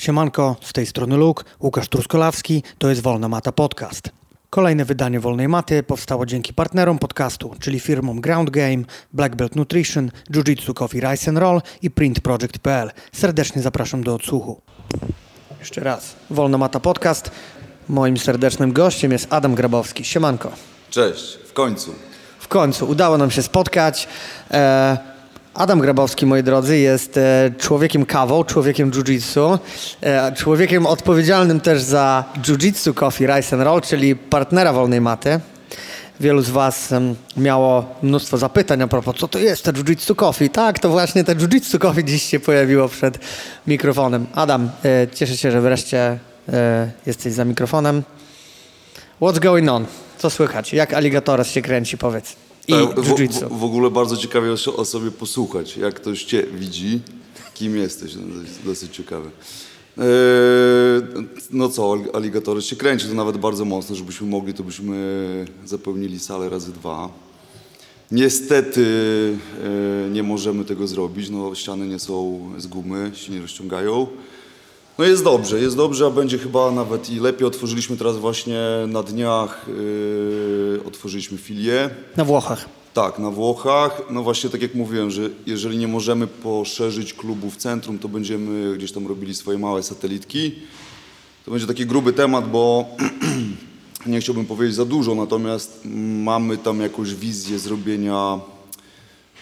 Siemanko, z tej strony Luke, Łukasz Truskolawski, to jest Wolna Mata Podcast. Kolejne wydanie Wolnej Maty powstało dzięki partnerom podcastu, czyli firmom Ground Game, Black Belt Nutrition, Jiu-Jitsu Coffee Rice and Roll i printproject.pl. Serdecznie zapraszam do odsłuchu. Jeszcze raz, Wolna Mata Podcast. Moim serdecznym gościem jest Adam Grabowski. Siemanko. Cześć, w końcu. W końcu udało nam się spotkać. E, Adam Grabowski, moi drodzy, jest e, człowiekiem kawą, człowiekiem jiu-jitsu, e, człowiekiem odpowiedzialnym też za jiu-jitsu Coffee Rice and Roll, czyli partnera Wolnej Maty. Wielu z Was miało mnóstwo zapytań a propos, co to jest te jiu-jitsu coffee. Tak, to właśnie te jiu-jitsu coffee dziś się pojawiło przed mikrofonem. Adam, e, cieszę się, że wreszcie jesteś za mikrofonem. What's going on? Co słychać? Jak Alligatores się kręci, powiedz? I w, w, w ogóle bardzo ciekawie o, o sobie posłuchać, jak ktoś cię widzi, kim jesteś, no, dosyć ciekawe. Eee, no co, al- aligatory się kręci, to nawet bardzo mocno, żebyśmy mogli, to byśmy zapełnili salę razy dwa. Niestety e, nie możemy tego zrobić, no ściany nie są z gumy, się nie rozciągają. No jest dobrze, jest dobrze, a będzie chyba nawet i lepiej. Otworzyliśmy teraz właśnie na dniach, yy, otworzyliśmy filię. Na Włochach. Tak, na Włochach. No właśnie tak jak mówiłem, że jeżeli nie możemy poszerzyć klubu w centrum, to będziemy gdzieś tam robili swoje małe satelitki. To będzie taki gruby temat, bo nie chciałbym powiedzieć za dużo, natomiast mamy tam jakąś wizję zrobienia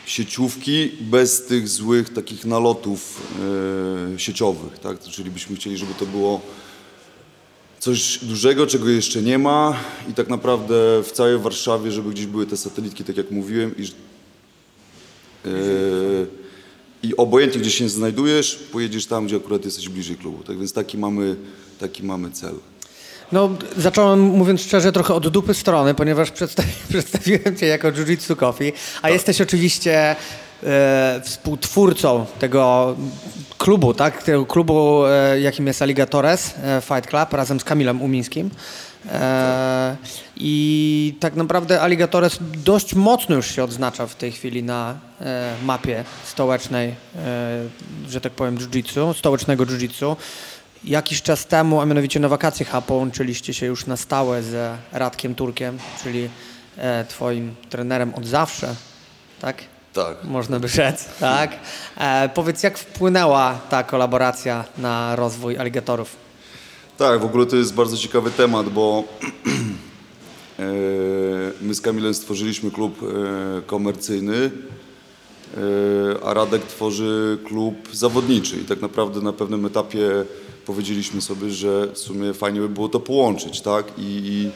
sieciówki bez tych złych takich nalotów e, sieciowych, tak? Czyli byśmy chcieli, żeby to było coś dużego, czego jeszcze nie ma i tak naprawdę w całej Warszawie, żeby gdzieś były te satelitki, tak jak mówiłem i, e, i obojętnie gdzie się znajdujesz, pojedziesz tam, gdzie akurat jesteś bliżej klubu. Tak więc taki mamy, taki mamy cel. No, zacząłem, mówiąc szczerze, trochę od dupy strony, ponieważ przedstawi, przedstawiłem cię jako Jiu-Jitsu Coffee, a jesteś oczywiście e, współtwórcą tego klubu, tak? Tego klubu, e, jakim jest Alligatores e, Fight Club, razem z Kamilem Umińskim. E, I tak naprawdę Alligatores dość mocno już się odznacza w tej chwili na e, mapie stołecznej, e, że tak powiem, jiu-jitsu, stołecznego jiu-jitsu. Jakiś czas temu, a mianowicie na wakacje chyba połączyliście się już na stałe z Radkiem Turkiem, czyli e, twoim trenerem od zawsze, tak? Tak. Można by rzec, tak? E, powiedz, jak wpłynęła ta kolaboracja na rozwój aligatorów? Tak, w ogóle to jest bardzo ciekawy temat, bo e, my z Kamilem stworzyliśmy klub e, komercyjny, a Radek tworzy klub zawodniczy i tak naprawdę na pewnym etapie powiedzieliśmy sobie, że w sumie fajnie by było to połączyć, tak? I, i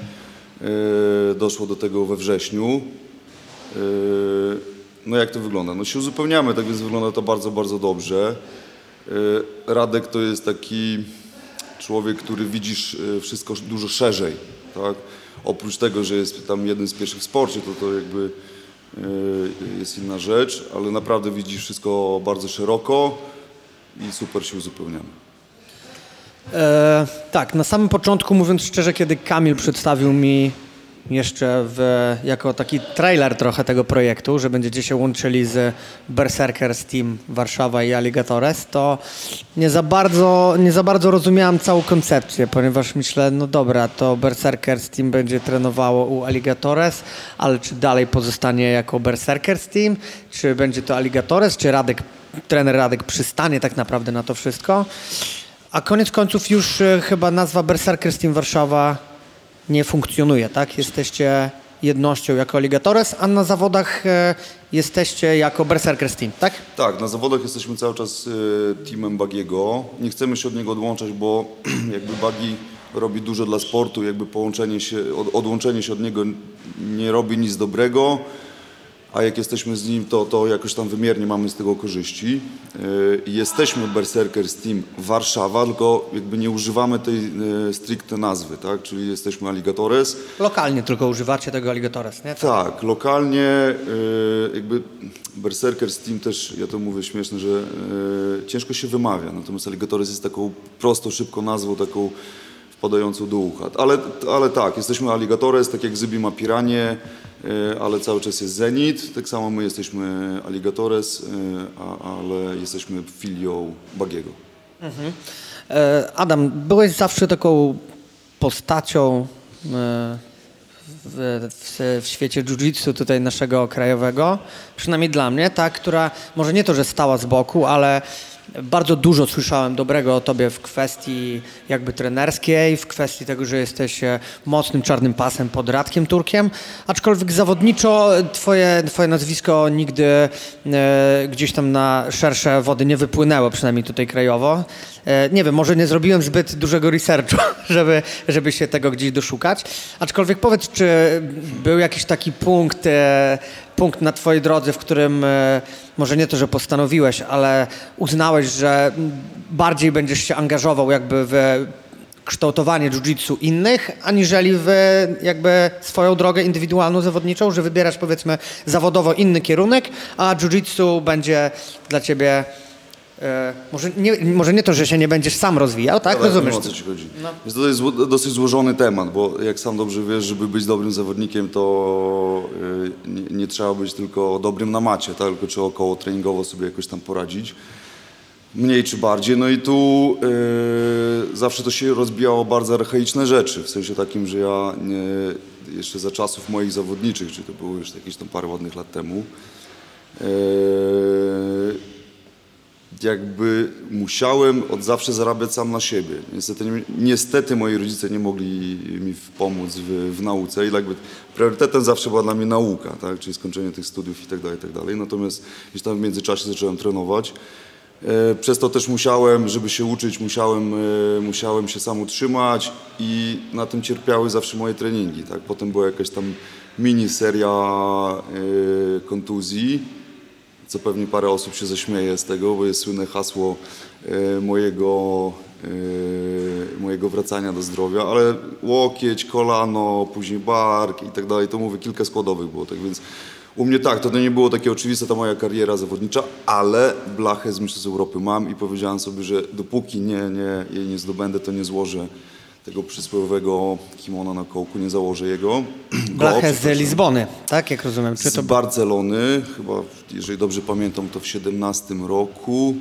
e, doszło do tego we wrześniu. E, No jak to wygląda? No się uzupełniamy, tak więc wygląda to bardzo, bardzo dobrze. E, Radek to jest taki człowiek, który widzisz e, wszystko dużo szerzej, tak? Oprócz tego, że jest tam jednym z pierwszych w sporcie, to to jakby e, jest inna rzecz, ale naprawdę widzisz wszystko bardzo szeroko i super się uzupełniamy. E, tak, na samym początku, mówiąc szczerze, kiedy Kamil przedstawił mi jeszcze w, jako taki trailer trochę tego projektu, że będziecie się łączyli z Berserkers Team Warszawa i Alligatores, to nie za bardzo, nie za bardzo rozumiałem całą koncepcję, ponieważ myślę, no dobra, to Berserkers Team będzie trenowało u Alligatores, ale czy dalej pozostanie jako Berserkers Team, czy będzie to Alligatores, czy Radek, trener Radek przystanie tak naprawdę na to wszystko? A koniec końców już e, chyba nazwa Berserkers Team Warszawa nie funkcjonuje, tak? Jesteście jednością jako Alligatores, a na zawodach e, jesteście jako Berserkers Team, tak? Tak, na zawodach jesteśmy cały czas e, teamem Bagiego. Nie chcemy się od niego odłączać, bo jakby Bagi robi dużo dla sportu, jakby połączenie się, od, odłączenie się od niego nie robi nic dobrego, a jak jesteśmy z nim, to, to jakoś tam wymiernie mamy z tego korzyści. I Jesteśmy Berserkers Team Warszawa, tylko jakby nie używamy tej e, stricte nazwy, tak? Czyli jesteśmy Alligatores. Lokalnie tylko używacie tego Alligatores, nie? Tak, lokalnie y, jakby Berserkers Team też, ja to mówię śmieszne, że y, ciężko się wymawia, natomiast Alligatores jest taką prostą, szybką nazwą, taką wpadającą do ucha. Ale, ale tak, jesteśmy Alligatores, tak jak Zybi ma Piranie, y, ale cały czas jest Zenit, tak samo my jesteśmy Alligatores, a, ale jesteśmy filią Bagiego. E, Adam, byłeś zawsze taką postacią e, w, w, w świecie jiu-jitsu tutaj naszego krajowego, przynajmniej dla mnie, ta, która może nie to, że stała z boku, ale bardzo dużo słyszałem dobrego o tobie w kwestii jakby trenerskiej, w kwestii tego, że jesteś e, mocnym czarnym pasem pod Radkiem Turkiem, aczkolwiek zawodniczo twoje, twoje nazwisko nigdy e, gdzieś tam na szersze wody nie wypłynęło, przynajmniej tutaj krajowo. E, nie wiem, może nie zrobiłem zbyt dużego researchu, żeby, żeby się tego gdzieś doszukać, aczkolwiek powiedz, czy był jakiś taki punkt, e, punkt na twojej drodze, w którym e, może nie to, że postanowiłeś, ale uznałeś, że bardziej będziesz się angażował jakby w kształtowanie jiu-jitsu innych, aniżeli w jakby swoją drogę indywidualną, zawodniczą, że wybierasz powiedzmy zawodowo inny kierunek, a jiu-jitsu będzie dla ciebie może, nie, może nie to, że się nie będziesz sam rozwijał, tak? Ale Rozumiesz? wiem, o co ci chodzi. Więc to jest dosyć złożony temat, bo jak sam dobrze wiesz, żeby być dobrym zawodnikiem, to y, nie, nie trzeba być tylko dobrym na macie, tak? tylko trzeba około treningowo sobie jakoś tam poradzić. Mniej czy bardziej. No i tu y, zawsze to się rozbijało bardzo archaiczne rzeczy, w sensie takim, że ja nie, jeszcze za czasów moich zawodniczych, czy to było już jakieś tam parę ładnych lat temu, y, jakby musiałem od zawsze zarabiać sam na siebie. Niestety, nie- niestety moi rodzice nie mogli mi pomóc w, w nauce i jakby priorytetem zawsze była dla mnie nauka, tak? czyli skończenie tych studiów i tak dalej, tak dalej. Natomiast gdzieś tam w międzyczasie zacząłem trenować. E, Przez to też musiałem, żeby się uczyć, musiałem, e, musiałem się sam utrzymać i na tym cierpiały zawsze moje treningi. Tak? Potem była jakaś tam mini seria e, kontuzji co pewnie parę osób się zaśmieje z tego, bo jest słynne hasło e, mojego, e, mojego wracania do zdrowia, ale łokieć, kolano, później bark i tak dalej, to mówię, kilka składowych było, tak więc u mnie tak, to nie było takie oczywiste ta moja kariera zawodnicza, ale blachę z Mistrzostw Europy mam i powiedziałem sobie, że dopóki nie, nie, jej nie zdobędę, to nie złożę tego przysłowiowego kimona na kołku, nie założę jego. Go, Blachę z Lizbony, tak? Jak rozumiem. Czy z to Barcelony, chyba, jeżeli dobrze pamiętam, to w 17 roku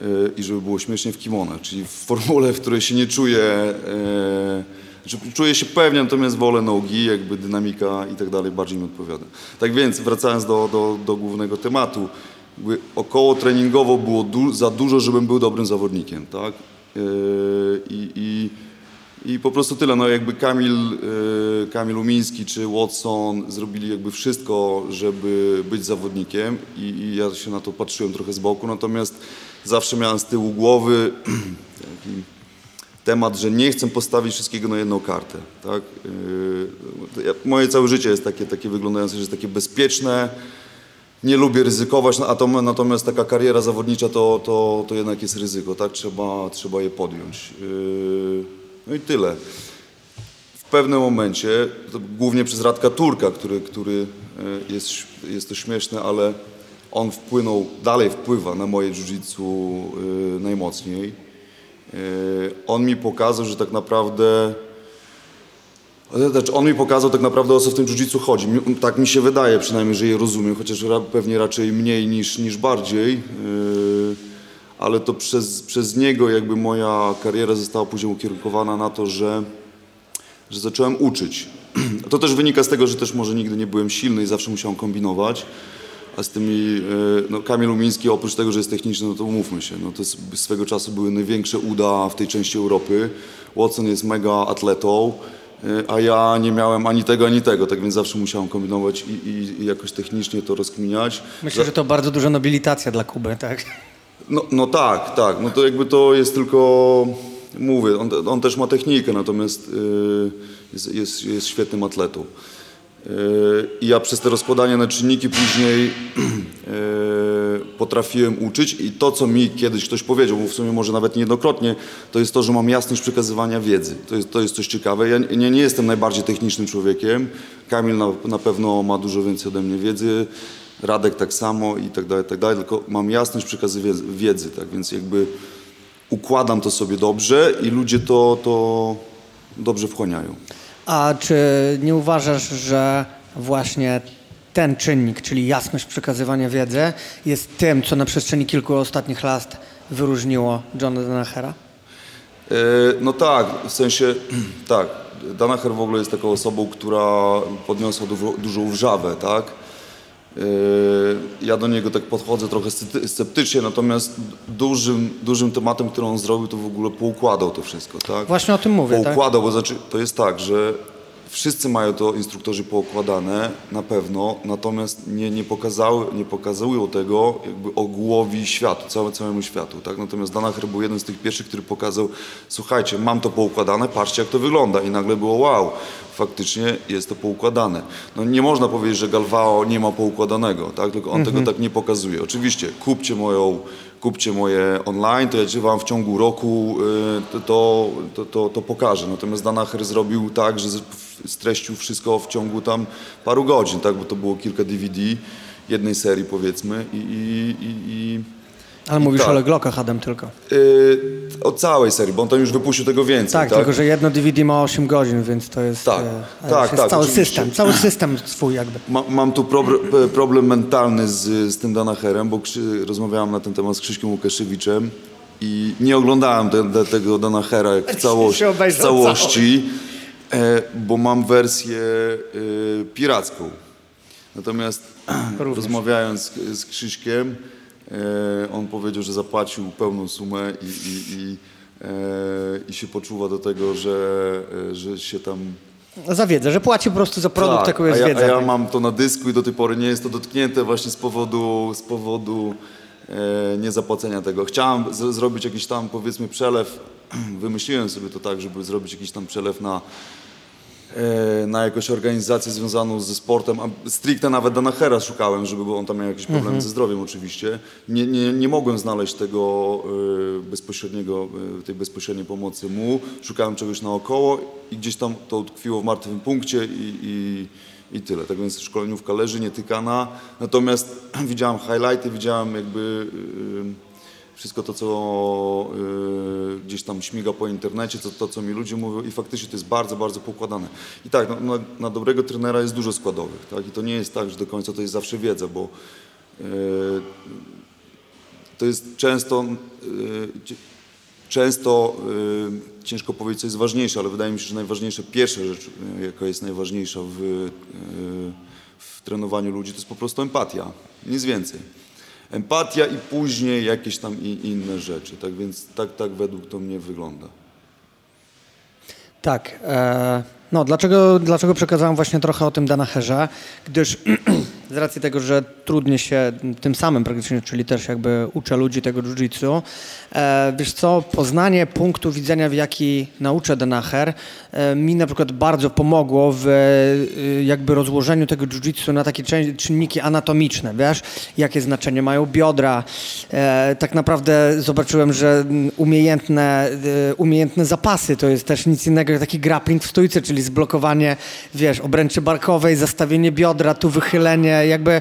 yy, i żeby było śmiesznie w kimonach, czyli w formule, w której się nie czuję, yy, znaczy czuję się pewnie, natomiast wolę nogi, jakby dynamika i tak dalej bardziej mi odpowiada. Tak więc, wracając do, do, do głównego tematu, około treningowo było du- za dużo, żebym był dobrym zawodnikiem, tak? Yy, i, i po prostu tyle, no jakby Kamil, y, Kamil Umiński czy Watson zrobili jakby wszystko, żeby być zawodnikiem i, i ja się na to patrzyłem trochę z boku, natomiast zawsze miałem z tyłu głowy temat, że nie chcę postawić wszystkiego na jedną kartę, tak? Y, moje całe życie jest takie, takie wyglądające, że jest takie bezpieczne, nie lubię ryzykować, no, natomiast taka kariera zawodnicza to, to, to jednak jest ryzyko, tak? Trzeba, trzeba je podjąć. No i tyle. W pewnym momencie, głównie przez Radka Turka, który, który e, jest, jest to śmieszne, ale on wpłynął, dalej wpływa na moje jiu-jitsu yy, najmocniej. Yy, On mi pokazał, że tak naprawdę znaczy, on mi pokazał tak naprawdę o co w tym jiu-jitsu chodzi. Tak mi się wydaje przynajmniej, że je rozumiem, chociaż pewnie raczej mniej niż, niż bardziej. Ale to przez, przez niego jakby moja kariera została później ukierunkowana na to, że, że zacząłem uczyć. To też wynika z tego, że też może nigdy nie byłem silny i zawsze musiałem kombinować. A z tymi, yy, no Kamil Umiński oprócz tego, że jest techniczny, no to umówmy się, no to swego czasu były największe uda w tej części Europy. Watson jest mega atletą, yy, a ja nie miałem ani tego, ani tego, tak więc zawsze musiałem kombinować i, i, i jakoś technicznie to rozkminiać. Myślę, że to bardzo duża nobilitacja dla Kuby, tak? No, no tak, tak. No to jakby to jest tylko, mówię, on, on też ma technikę, natomiast yy, jest, jest, jest świetnym atletą. Yy, I ja przez te rozkładanie na czynniki później yy, potrafiłem uczyć i to, co mi kiedyś ktoś powiedział, bo w sumie może nawet niejednokrotnie, to jest to, że mam jasność przekazywania wiedzy. To jest, to jest coś ciekawe. Ja nie, nie jestem najbardziej technicznym człowiekiem. Kamil na, na pewno ma dużo więcej ode mnie wiedzy. Radek tak samo i tak dalej, tak dalej, tylko mam jasność przekazu wiedzy, tak więc jakby układam to sobie dobrze i ludzie to, to dobrze wchłaniają. A czy nie uważasz, że właśnie ten czynnik, czyli jasność przekazywania wiedzy, jest tym, co na przestrzeni kilku ostatnich lat wyróżniło Jonathana Hera? E, no tak, w sensie tak. Danaher w ogóle jest taką osobą, która podniosła dużo, dużą wrzawę, tak? E, Ja do niego tak podchodzę trochę scepty- sceptycznie, natomiast dużym, dużym tematem, który on zrobił, to w ogóle poukładał to wszystko, tak? Właśnie o tym mówię, tak? Poukładał, bo znaczy, to jest tak, że wszyscy mają to instruktorzy poukładane, na pewno, natomiast nie, nie, pokazały, nie pokazują tego jakby ogółowi światu, całe, całemu światu, tak? Natomiast Danaher był jeden z tych pierwszych, który pokazał, słuchajcie, mam to poukładane, patrzcie jak to wygląda i nagle było wow, faktycznie jest to poukładane. No nie można powiedzieć, że Galvao nie ma poukładanego, tak? Tylko on tego tak nie pokazuje. Oczywiście, kupcie moją kupcie moje online, to ja ci wam w ciągu roku y, to, to, to, to pokażę. Natomiast Danaher zrobił tak, że streścił wszystko w ciągu tam paru godzin, tak? Bo to było kilka DVD jednej serii powiedzmy i, i, i, i Ale mówisz tak. o Leglockach, Adam, tylko. y, o całej serii, bo on tam już wypuścił tego więcej, Tak, tak? tylko że jedno DVD ma 8 godzin, więc to jest, Tak, e, tak, jest tak, cały oczywiście. system, cały system swój jakby. Ma, mam tu probre- problem mentalny z, z tym Danaherem, bo Krzy, rozmawiałem na ten temat z Krzyśkiem Łukaszewiczem i nie oglądałem te, te, tego Danachera jak w, całości, w całości, e, bo mam wersję e, piracką. Natomiast rozmawiając z, z Krzyśkiem, on powiedział, że zapłacił pełną sumę i, i, i, e, i się poczuwa do tego, że, e, że się tam Za wiedzę, że płaci po prostu za produkt, tak, jaką jest a ja. A ja mam to na dysku i do tej pory nie jest to dotknięte właśnie z powodu, z powodu e, niezapłacenia tego. Chciałem z, zrobić jakiś tam powiedzmy przelew, wymyśliłem sobie to tak, żeby zrobić jakiś tam przelew na, e, na jakąś organizację związaną ze sportem, a stricte nawet Danachera szukałem, żeby on tam miał jakiś problem Mhm. ze zdrowiem oczywiście. Nie, nie, nie mogłem znaleźć tego e, bezpośredniego, e, tej bezpośredniej pomocy mu. Szukałem czegoś naokoło i gdzieś tam to utkwiło w martwym punkcie i, i, i tyle. Tak więc szkoleniówka leży nietykana. Natomiast widziałem highlighty, widziałem jakby e, wszystko to, co y, gdzieś tam śmiga po internecie, to, to, co mi ludzie mówią i faktycznie to jest bardzo, bardzo poukładane. I tak, no, na, na dobrego trenera jest dużo składowych, tak? I to nie jest tak, że do końca to jest zawsze wiedza, bo y, to jest często, y, często y, ciężko powiedzieć, co jest ważniejsze, ale wydaje mi się, że najważniejsza, pierwsza rzecz, y, jaka jest najważniejsza w, y, w trenowaniu ludzi, to jest po prostu empatia, nic więcej. Empatia i później jakieś tam inne rzeczy, tak więc tak, tak według to mnie wygląda. Tak. E, no, dlaczego, dlaczego przekazałem właśnie trochę o tym Danaherze? Gdyż z racji tego, że trudnie się tym samym praktycznie, czyli też jakby uczę ludzi tego jiu-jitsu, e, wiesz co, poznanie punktu widzenia, w jaki nauczę Danaher, e, mi na przykład bardzo pomogło w e, jakby rozłożeniu tego jiu-jitsu na takie czyn- czynniki anatomiczne, wiesz, jakie znaczenie mają biodra. Tak naprawdę zobaczyłem, że umiejętne, umiejętne zapasy to jest też nic innego jak taki grappling w stójce, czyli zblokowanie, wiesz, obręczy barkowej, zastawienie biodra, tu wychylenie, jakby e,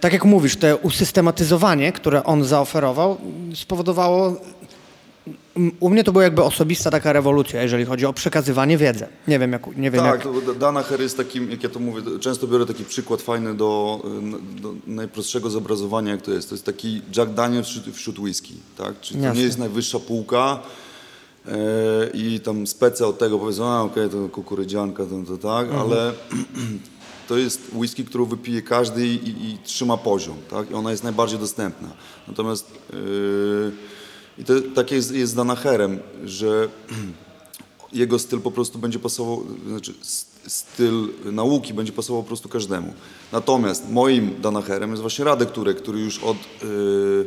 tak jak mówisz, to usystematyzowanie, które on zaoferował, spowodowało u mnie to była jakby osobista taka rewolucja, jeżeli chodzi o przekazywanie wiedzy. Nie wiem, jak, nie wiem Tak, jak... to Danaher jest takim, jak ja to mówię, często biorę taki przykład fajny do, do najprostszego zobrazowania, jak to jest. To jest taki Jack Daniels wśród, wśród whisky, tak? Czyli to Jasne. nie jest najwyższa półka e, i tam specja od tego powiedzą, a okej, to kukurydzianka, to, to tak, ale to jest whisky, którą wypije każdy i, i, i trzyma poziom, tak? I ona jest najbardziej dostępna. Natomiast yy, i to, tak jest, jest z Danaherem, że jego styl po prostu będzie pasował, znaczy styl nauki będzie pasował po prostu każdemu. Natomiast moim Danaherem jest właśnie Radek Turek, który już od y,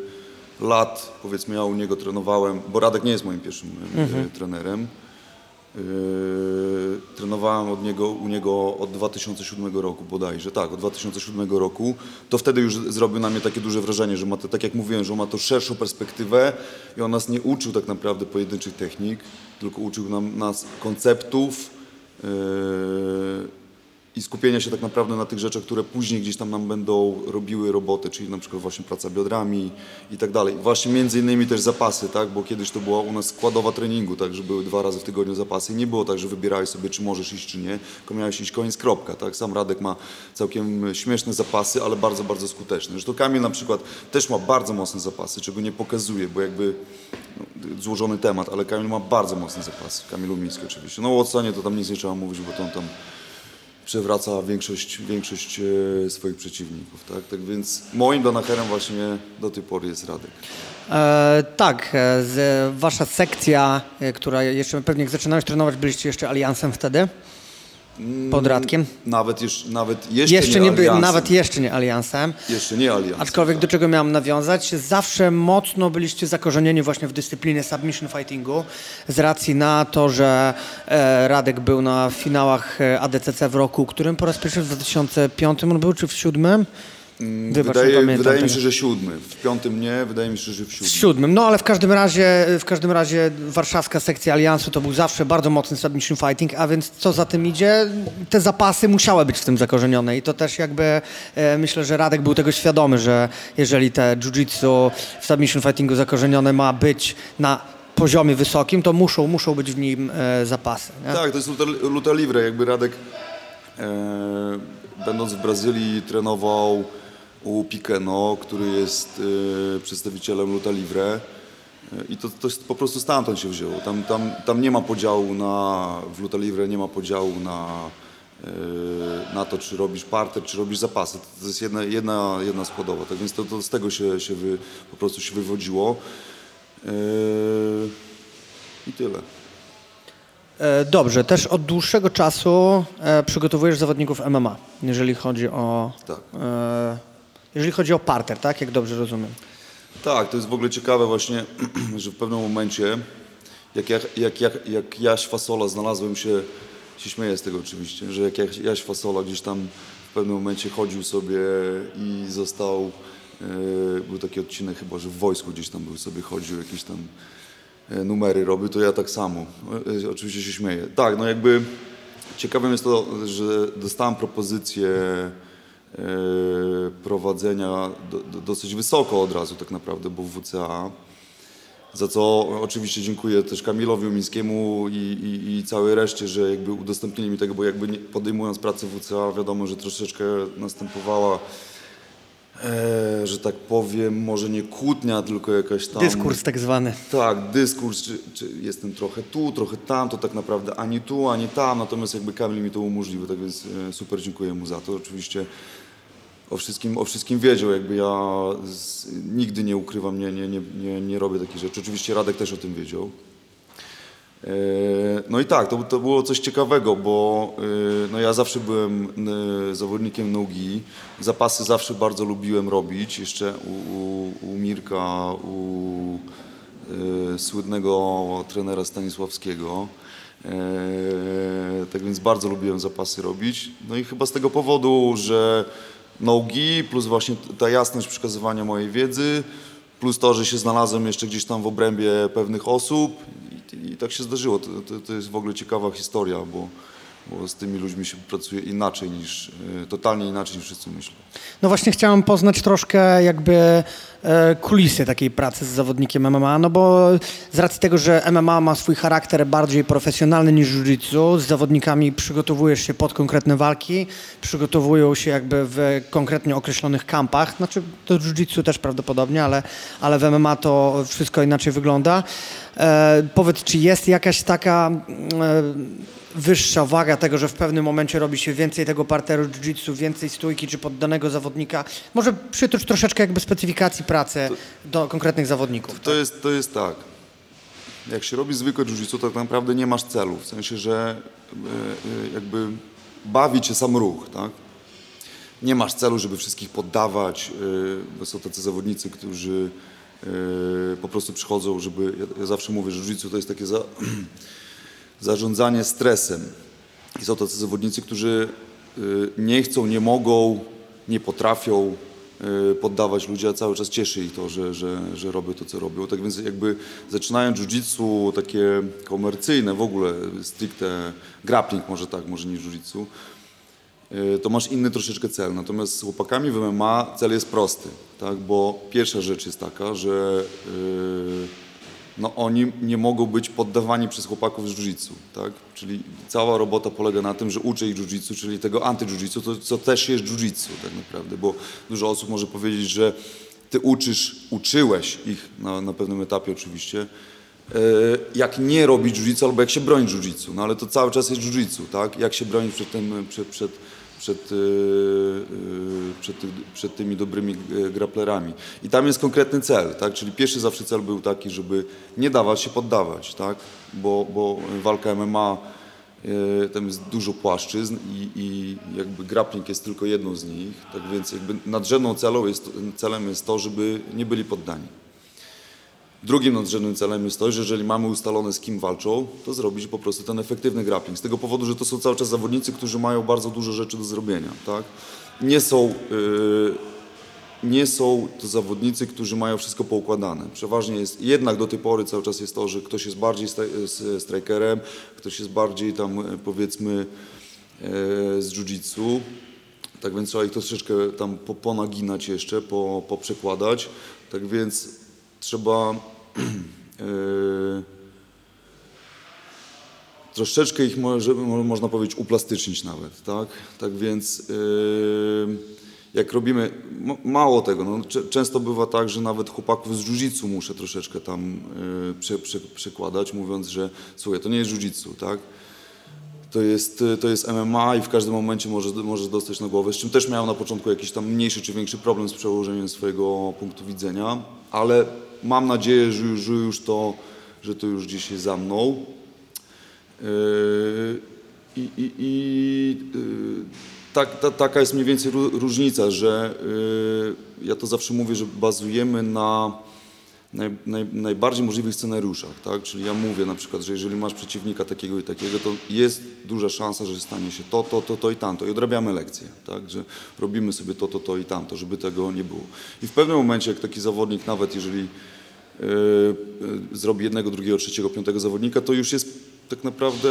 lat, powiedzmy ja u niego trenowałem, bo Radek nie jest moim pierwszym y, trenerem. Yy, trenowałem od niego, u niego od 2007 roku bodajże, tak, od 2007 roku, to wtedy już zrobił na mnie takie duże wrażenie, że ma to, tak jak mówiłem, że ma to szerszą perspektywę i on nas nie uczył tak naprawdę pojedynczych technik, tylko uczył nam, nas konceptów yy, i skupienia się tak naprawdę na tych rzeczach, które później gdzieś tam nam będą robiły robotę, czyli na przykład właśnie praca biodrami i tak dalej. Właśnie między innymi też zapasy, tak, bo kiedyś to była u nas składowa treningu, tak, że były dwa razy w tygodniu zapasy i nie było tak, że wybierałeś sobie, czy możesz iść, czy nie, tylko miałeś iść koniec, kropka, tak. Sam Radek ma całkiem śmieszne zapasy, ale bardzo, bardzo skuteczne. Zresztą Kamil na przykład też ma bardzo mocne zapasy, czego nie pokazuje, bo jakby no, złożony temat, ale Kamil ma bardzo mocne zapasy. Kamil Umiński oczywiście. No o ocenie to tam nic nie trzeba mówić, bo to on tam przewraca większość, większość e, swoich przeciwników. Tak? tak więc moim donacherem właśnie do tej pory jest Radek. E, tak, e, z, wasza sekcja, e, która jeszcze pewnie jak zaczynałeś trenować, byliście jeszcze aliansem wtedy? Pod Radkiem? Nawet, już, nawet jeszcze, Jeszcze nie, nie, by, nawet jeszcze nie aliansem. Jeszcze nie aliansem. Aczkolwiek tak. do czego miałem nawiązać, zawsze mocno byliście zakorzenieni właśnie w dyscyplinie submission fightingu z racji na to, że e, Radek był na finałach e, ADCC w roku, którym po raz pierwszy w 2005 on był, czy w 2007? Wybacz, nie Wydaje, wydaje mi się, że siódmy. W piątym nie, wydaje mi się, że w W siódmym. siódmym, no ale w każdym razie w każdym razie warszawska sekcja Aliansu to był zawsze bardzo mocny submission fighting, a więc co za tym idzie, te zapasy musiały być w tym zakorzenione i to też jakby e, myślę, że Radek był tego świadomy, że jeżeli te jiu-jitsu w submission fightingu zakorzenione ma być na poziomie wysokim, to muszą, muszą być w nim e, zapasy. Nie? Tak, to jest luta, luta livre. Jakby Radek, e, będąc w Brazylii, trenował u Pikeno, który jest e, przedstawicielem luta livre. E, I to, to jest po prostu stamtąd się wzięło. Tam, tam, tam nie ma podziału na, w luta livre nie ma podziału na, e, na to, czy robisz parter, czy robisz zapasy. To, jest jedna, jedna, jedna składowa. Tak więc to, to z tego się, się wy, po prostu się wywodziło. I tyle. Dobrze, też od dłuższego czasu przygotowujesz zawodników MMA, jeżeli chodzi o, Tak. Jeżeli chodzi o parter, tak? Jak dobrze rozumiem. Tak, to jest w ogóle ciekawe właśnie, że w pewnym momencie, jak, jak, jak, jak, Jaś Fasola znalazłem się, się śmieję z tego oczywiście, że jak Jaś- Fasola gdzieś tam w pewnym momencie chodził sobie i został, e, był taki odcinek chyba, że w wojsku gdzieś tam był sobie chodził, jakieś tam e, numery robił, to ja tak samo. E, oczywiście się śmieję. Tak, no jakby ciekawym jest to, że dostałem propozycję prowadzenia do, do, dosyć wysoko od razu tak naprawdę, bo w WCA. Za co oczywiście dziękuję też Kamilowi Umińskiemu i, i, i całej reszcie, że jakby udostępnili mi tego, bo jakby nie, podejmując pracę w WCA wiadomo, że troszeczkę następowała, e, że tak powiem, może nie kłótnia, tylko jakaś tam... Dyskurs tak zwany. Tak, dyskurs, czy, czy jestem trochę tu, trochę tam, to tak naprawdę ani tu, ani tam, natomiast jakby Kamil mi to umożliwił, tak więc e, super dziękuję mu za to. Oczywiście o wszystkim, o wszystkim wiedział, jakby ja z, nigdy nie ukrywam, nie, nie, nie, nie, nie robię takich rzeczy. Oczywiście Radek też o tym wiedział. E, No i tak, to, to było coś ciekawego, bo e, no ja zawsze byłem zawodnikiem nogi. Zapasy zawsze bardzo lubiłem robić. Jeszcze u, u, u Mirka, u e, słynnego trenera Stanisławskiego. Tak więc bardzo lubiłem zapasy robić. No i chyba z tego powodu, że nogi plus właśnie ta jasność przekazywania mojej wiedzy, plus to, że się znalazłem jeszcze gdzieś tam w obrębie pewnych osób i, i tak się zdarzyło. To, to, to jest w ogóle ciekawa historia, bo, bo z tymi ludźmi się pracuje inaczej niż, e, totalnie inaczej niż wszyscy myślą. No właśnie chciałem poznać troszkę jakby e, kulisy takiej pracy z zawodnikiem MMA, no bo z racji tego, że MMA ma swój charakter bardziej profesjonalny niż jiu-jitsu, z zawodnikami przygotowujesz się pod konkretne walki, przygotowują się jakby w konkretnie określonych kampach, znaczy do jiu-jitsu też prawdopodobnie, ale, ale w MMA to wszystko inaczej wygląda. E, powiedz, czy jest jakaś taka e, wyższa waga tego, że w pewnym momencie robi się więcej tego parteru jiu-jitsu, więcej stójki czy poddanego zawodnika. Może przytocz troszeczkę jakby specyfikacji pracy do konkretnych zawodników. To jest, to jest tak. Jak się robi zwykłe jiu-jitsu, to tak naprawdę nie masz celu. W sensie, że e, e, jakby bawi cię sam ruch, tak? Nie masz celu, żeby wszystkich poddawać, e, bo są tacy zawodnicy, którzy po prostu przychodzą, żeby... Ja, ja zawsze mówię, że jiu-jitsu to jest takie za, zarządzanie stresem. I są tacy zawodnicy, którzy y, nie chcą, nie mogą, nie potrafią y, poddawać ludzi, a cały czas cieszy ich to, że, że, że robią to, co robią. Tak więc jakby zaczynają jiu-jitsu takie komercyjne, w ogóle stricte grappling może tak, może nie jiu-jitsu, y, to masz inny troszeczkę cel. Natomiast z chłopakami w MMA cel jest prosty, tak? bo pierwsza rzecz jest taka, że yy, no oni nie mogą być poddawani przez chłopaków z jiu-jitsu, tak? Czyli cała robota polega na tym, że uczę ich jiu-jitsu, czyli tego anty-jiu-jitsu, to co też jest jiu-jitsu tak naprawdę, bo dużo osób może powiedzieć, że ty uczysz, uczyłeś ich na, na pewnym etapie oczywiście, e, jak nie robić jiu-jitsu albo jak się bronić jiu-jitsu, no ale to cały czas jest jiu-jitsu, tak? Jak się bronić przed tym, przed, przed przed, e, e, przed, przed, tymi dobrymi e, graplerami. I tam jest konkretny cel, tak? czyli pierwszy zawsze cel był taki, żeby nie dawać się poddawać, tak? bo, bo walka MMA tam jest dużo płaszczyzn i, i, jakby grappling jest tylko jedną z nich, tak więc jakby nadrzędną celą jest, celem jest to, żeby nie byli poddani. Drugim nadrzędnym celem jest to, że jeżeli mamy ustalone z kim walczą, to zrobić po prostu ten efektywny grappling. Z tego powodu, że to są cały czas zawodnicy, którzy mają bardzo dużo rzeczy do zrobienia. Tak? Nie, są, yy, nie są to zawodnicy, którzy mają wszystko poukładane. Przeważnie jest, jednak do tej pory cały czas jest to, że ktoś jest bardziej strikerem, ktoś jest bardziej tam e, powiedzmy yy, z jiu-jitsu. Tak więc trzeba ich troszeczkę tam ponaginać jeszcze, poprzekładać. Tak więc trzeba troszeczkę ich może, można powiedzieć uplastycznić nawet, tak? Tak więc yy, jak robimy, mało tego, no, często bywa tak, że nawet chłopaków z jiu muszę troszeczkę tam yy, prze, prze, przekładać, mówiąc, że słuchaj, to nie jest jiu tak? To jest, to jest MMA i w każdym momencie możesz, możesz dostać na głowę, z czym też miałem na początku jakiś tam mniejszy czy większy problem z przełożeniem swojego punktu widzenia, ale mam nadzieję, że już, że już to, że to już jest za mną. Yy, I, i, i yy, tak, ta, taka jest mniej więcej różnica, że yy, ja to zawsze mówię, że bazujemy na naj, naj, najbardziej możliwych scenariuszach, tak? Czyli ja mówię na przykład, że jeżeli masz przeciwnika takiego i takiego, to jest duża szansa, że stanie się to, to, to, to i tamto i odrabiamy lekcje, tak? Że robimy sobie to, to, to i tamto, żeby tego nie było. I w pewnym momencie, jak taki zawodnik, nawet jeżeli zrobi jednego, drugiego, trzeciego, piątego zawodnika, to już jest tak naprawdę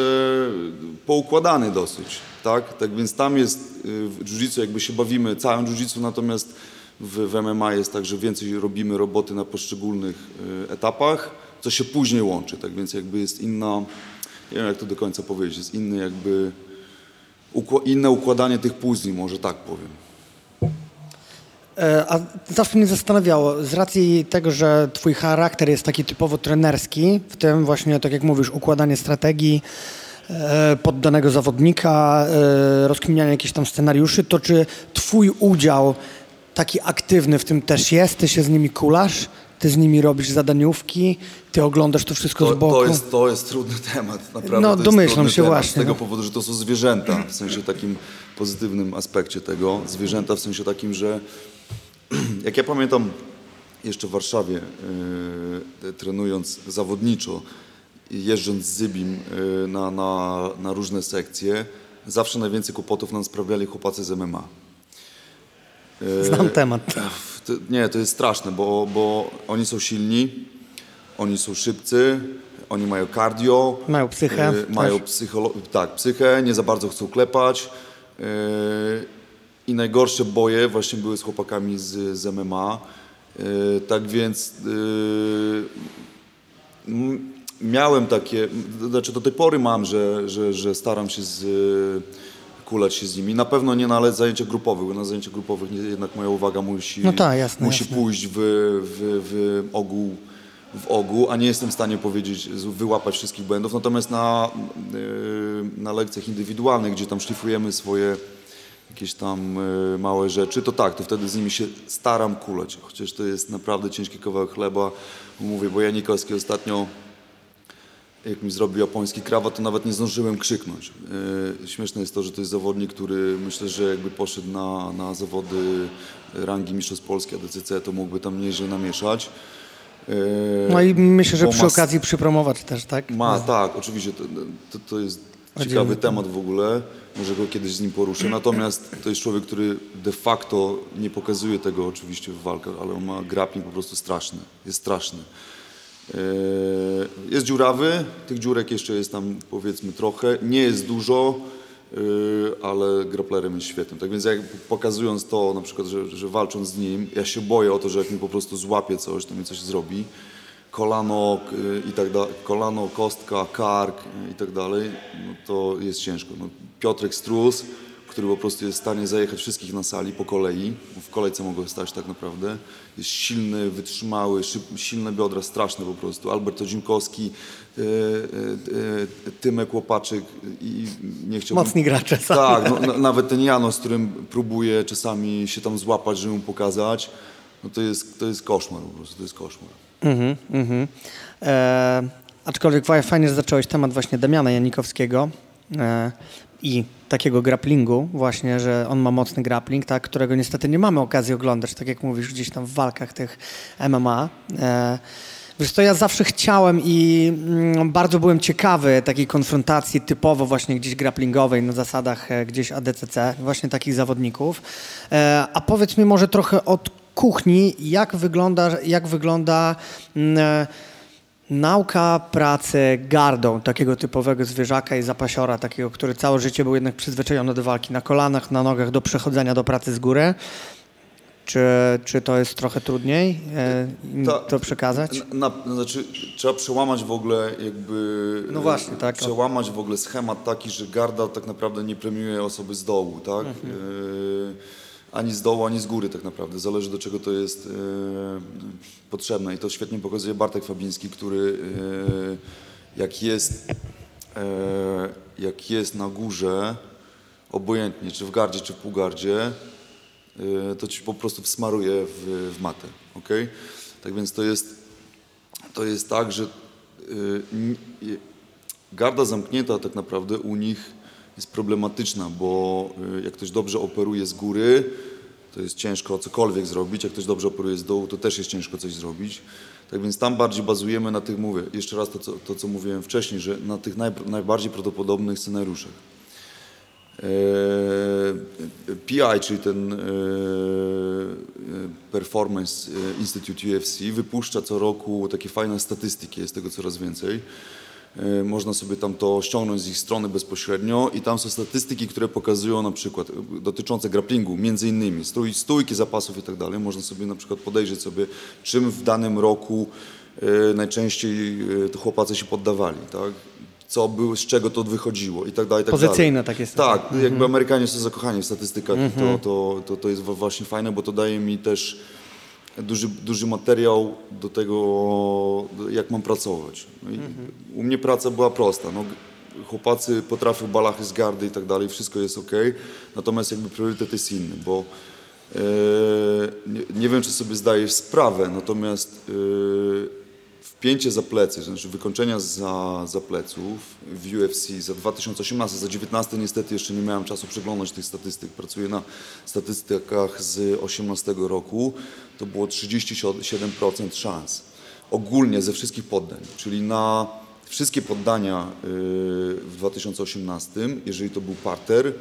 poukładany dosyć, tak? Tak więc tam jest yy, w jiu jakby się bawimy całym jiu natomiast w, w MMA jest tak, że więcej robimy roboty na poszczególnych y, etapach, co się później łączy. Tak więc jakby jest inna, nie wiem jak to do końca powiedzieć, jest inny jakby, inne układanie tych puzli, może tak powiem. E, a zawsze mnie zastanawiało, z racji tego, że twój charakter jest taki typowo trenerski, w tym właśnie, tak jak mówisz, układanie strategii, e, poddanego zawodnika, e, rozkminianie jakichś tam scenariuszy, to czy twój udział taki aktywny w tym też jest, ty się z nimi kulasz, ty z nimi robisz zadaniówki, ty oglądasz to wszystko to, z boku. To jest, to jest trudny temat, naprawdę. No domyślam się właśnie. Z tego no. powodu, że to są zwierzęta, w sensie takim pozytywnym aspekcie tego. Zwierzęta w sensie takim, że jak ja pamiętam jeszcze w Warszawie, yy, trenując zawodniczo, jeżdżąc z Zybim yy, na, na, na różne sekcje, zawsze najwięcej kłopotów nam sprawiali chłopacy z MMA. Znam temat. To, nie, to jest straszne, bo, bo oni są silni, oni są szybcy, oni mają cardio. Mają psychę. Y, mają psycholo- tak, psychę, nie za bardzo chcą klepać. I najgorsze boje właśnie były z chłopakami z, z MMA. Y, tak więc miałem takie, znaczy do tej pory mam, że, że, że staram się z kulać się z nimi. Na pewno nie na zajęciach grupowych, bo na zajęciach grupowych jednak moja uwaga musi, no tak, jasne, musi jasne. pójść w, w, w ogół w ogół, a nie jestem w stanie powiedzieć, wyłapać wszystkich błędów. Natomiast na, yy, na lekcjach indywidualnych, gdzie tam szlifujemy swoje jakieś tam yy, małe rzeczy, to tak, to wtedy z nimi się staram kulać. Chociaż to jest naprawdę ciężki kawałek chleba. Mówię, bo Janikowski ostatnio jak mi zrobił japoński krawat, to nawet nie zdążyłem krzyknąć. E, śmieszne jest to, że to jest zawodnik, który myślę, że jakby poszedł na, na zawody rangi Mistrzostw Polski ADCC, to mógłby tam nieźle namieszać. E, no i myślę, że przy okazji przypromować też, tak? Ma, tak, oczywiście. To, to, to jest ciekawy temat w ogóle. Może go kiedyś z nim poruszę. Natomiast to jest człowiek, który de facto nie pokazuje tego oczywiście w walkach, ale on ma grappling po prostu straszny. Jest straszny. E, jest dziurawy, tych dziurek jeszcze jest tam powiedzmy trochę, nie jest dużo, Yy, ale grapplerem jest świetnym. Tak więc jak pokazując to, na przykład, że, że walcząc z nim, ja się boję o to, że jak mi po prostu złapie coś, to mi coś zrobi. Kolano yy, i tak dalej, kolano, kostka, kark yy, i tak dalej, no to jest ciężko. No, Piotrek Strus, który po prostu jest w stanie zajechać wszystkich na sali po kolei, bo w kolejce mogą stać tak naprawdę. Jest silny, wytrzymały, szyb, silne biodra, straszne po prostu. Albert Odzimkowski, e, e, e, Tymek Łopaczyk i nie chciałbym... Mocni gracze. Tak, no, na, nawet ten Jano, z którym próbuję czasami się tam złapać, żeby mu pokazać, no to jest, to jest koszmar po prostu, to jest koszmar. Mhm, mhm. E, aczkolwiek fajnie, że zacząłeś temat właśnie Damiana Janikowskiego. E, i takiego grapplingu właśnie, że on ma mocny grappling, tak, którego niestety nie mamy okazji oglądać, tak jak mówisz, gdzieś tam w walkach tych MMA. E, Wiesz to ja zawsze chciałem i mm, bardzo byłem ciekawy takiej konfrontacji typowo właśnie gdzieś grapplingowej na zasadach e, gdzieś ADCC, właśnie takich zawodników. E, a powiedz mi może trochę od kuchni, jak wygląda, jak wygląda mm, nauka pracy gardą takiego typowego zwierzaka i zapasiora, takiego, który całe życie był jednak przyzwyczajony do walki na kolanach, na nogach, do przechodzenia do pracy z góry. Czy, czy to jest trochę trudniej e, Ta, to przekazać? Na, na, znaczy, trzeba przełamać w ogóle jakby... No właśnie, tak. Przełamać w ogóle schemat taki, że garda tak naprawdę nie premiuje osoby z dołu, tak? Mhm. E, ani z dołu, ani z góry tak naprawdę. Zależy do czego to jest e, potrzebne. I to świetnie pokazuje Bartek Fabiński, który e, jak jest, e, jak jest na górze, obojętnie czy w gardzie, czy w półgardzie, to ci po prostu wsmaruje w, w matę. Okay? Tak więc to jest, to jest tak, że garda zamknięta tak naprawdę u nich jest problematyczna, bo y, jak ktoś dobrze operuje z góry, to jest ciężko cokolwiek zrobić, jak ktoś dobrze operuje z dołu, to też jest ciężko coś zrobić. Tak więc tam bardziej bazujemy na tych, mówię, jeszcze raz to, co, to, co mówiłem wcześniej, że na tych naj, najbardziej prawdopodobnych scenariuszach. Eee, PI, czyli ten eee, Performance Institute UFC, wypuszcza co roku takie fajne statystyki, jest tego coraz więcej. E, można sobie tam to ściągnąć z ich strony bezpośrednio i tam są statystyki, które pokazują na przykład e, dotyczące grapplingu, między innymi stój, stójki zapasów i tak dalej. Można sobie na przykład podejrzeć sobie, czym w danym roku e, najczęściej chłopacy się poddawali, tak? co było, z czego to wychodziło i tak dalej. Tak Pozycyjne dalej. tak jest. Tak, jakby mhm. Amerykanie są zakochani w statystykach i to, mhm. to, to, to jest właśnie fajne, bo to daje mi też duży, duży materiał do tego, jak mam pracować. No mhm. U mnie praca była prosta. No, chłopacy potrafią balachy z gardy i tak dalej, wszystko jest ok, natomiast jakby priorytet jest inny, bo e, nie, nie, wiem, czy sobie zdajesz sprawę, natomiast e, wpięcie za plecy, znaczy wykończenia za, za pleców w UFC za 2018, za 2019 niestety jeszcze nie miałem czasu przeglądać tych statystyk. Pracuję na statystykach z 2018 roku. To było 37% szans. Ogólnie ze wszystkich poddań, czyli na wszystkie poddania y, w 2018, jeżeli to był parter,